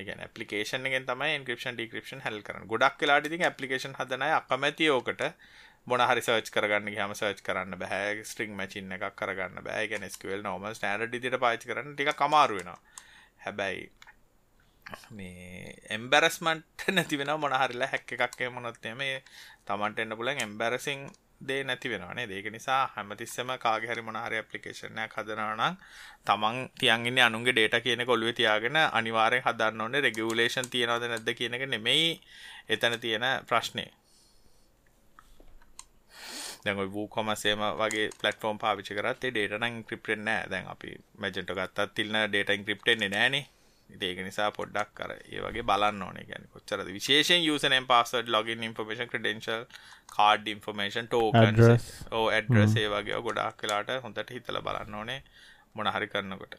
ගැන පපලිකේෂන් ගෙන් තමයි ඉන්ක්‍රපෂන් ඩික්‍රපෂන් හල් කරන ගොඩක් කලාට ති පපලිකේෂන් හදනය අකමැති ඕකට මොන හරි සර්ච් කරගන්න හම සර්ච් කරන්න බෑ. ස්ට්‍රිං මචින්න එකක් කරගන්න බෑ. ගැන ස්කවල් නොම ස්ටඩ දිට පාච් කරන්න ටික කමාරුවෙන හැබැයි මේ එම්බැරස්මන්ට නැතිවෙන මොනහරිලා හැක්ක එකක්ේ මොනොත්තේ මේ තමන්ට එන්න පුලන් එම්බැරසිං දේ නැති වෙනවානේ ඒක නිසා හැමතිස්සම කාගහරි මොනහරි ඇපලිකේෂනයක් හදනවනම් තමන් තියන්ගන්න අනුන්ගේ ඩේට කියන කොල්ුව තියාගෙන අනිවාරය හදන්න ඕනේ. රෙගියවලේෂන් තියෙනවද නැද්ද කියන එක නෙමෙයි එතන තියෙන ප්‍රශ්නය දැන් වූ කොමසේම වගේ පලටෆෝම් පාවිචි කරත් ඩේටන ක්‍රිප්ටෙන් නෑ දැන් අපි මැජෙන්ට ගත්තත් තිල්න ඩේට ක්‍රිප්ටෙන්නේ නෑනේ ඒක නිසා පොඩ්ඩක් කර ඒ වගේ බලන්න ඕනේ. ගැන කොච්චරද? විශේෂෙන් username password login information credential card information token or address ඒ වගේ ගොඩක් කලාට හොඳට හිතල බලන්න ඕනේ මොන හරි කරන්නකොට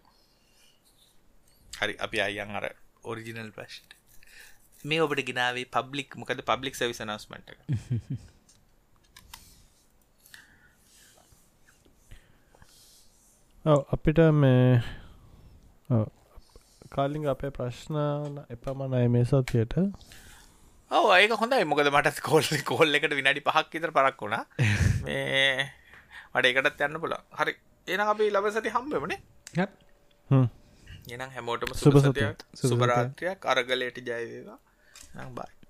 හරි අපි අයන් අර ඔරිජිනල් ප්‍රශ්ට මේ ඔබට ගෙනාවේ පබ්ලික් මොකද පබ්ලික් සවිස නස්මට ඔව අපිට මේ කාලිංග අපේ ප්‍රශ්න එපමණයි මේ සතියට. ඔව ඒක හොඳයි. මොකද මට කෝල් කෝල් එකට විනාඩි පහක් ඉතර පරක් වුණා. මේ මට එකටත් යන්න පුල හරි. එන අපි ලබ සති හම්බෙමනේ එනම් හැමෝටම සුපසතියක් සුපරාත්‍රයක් අරගලයට ජයවේවා බයි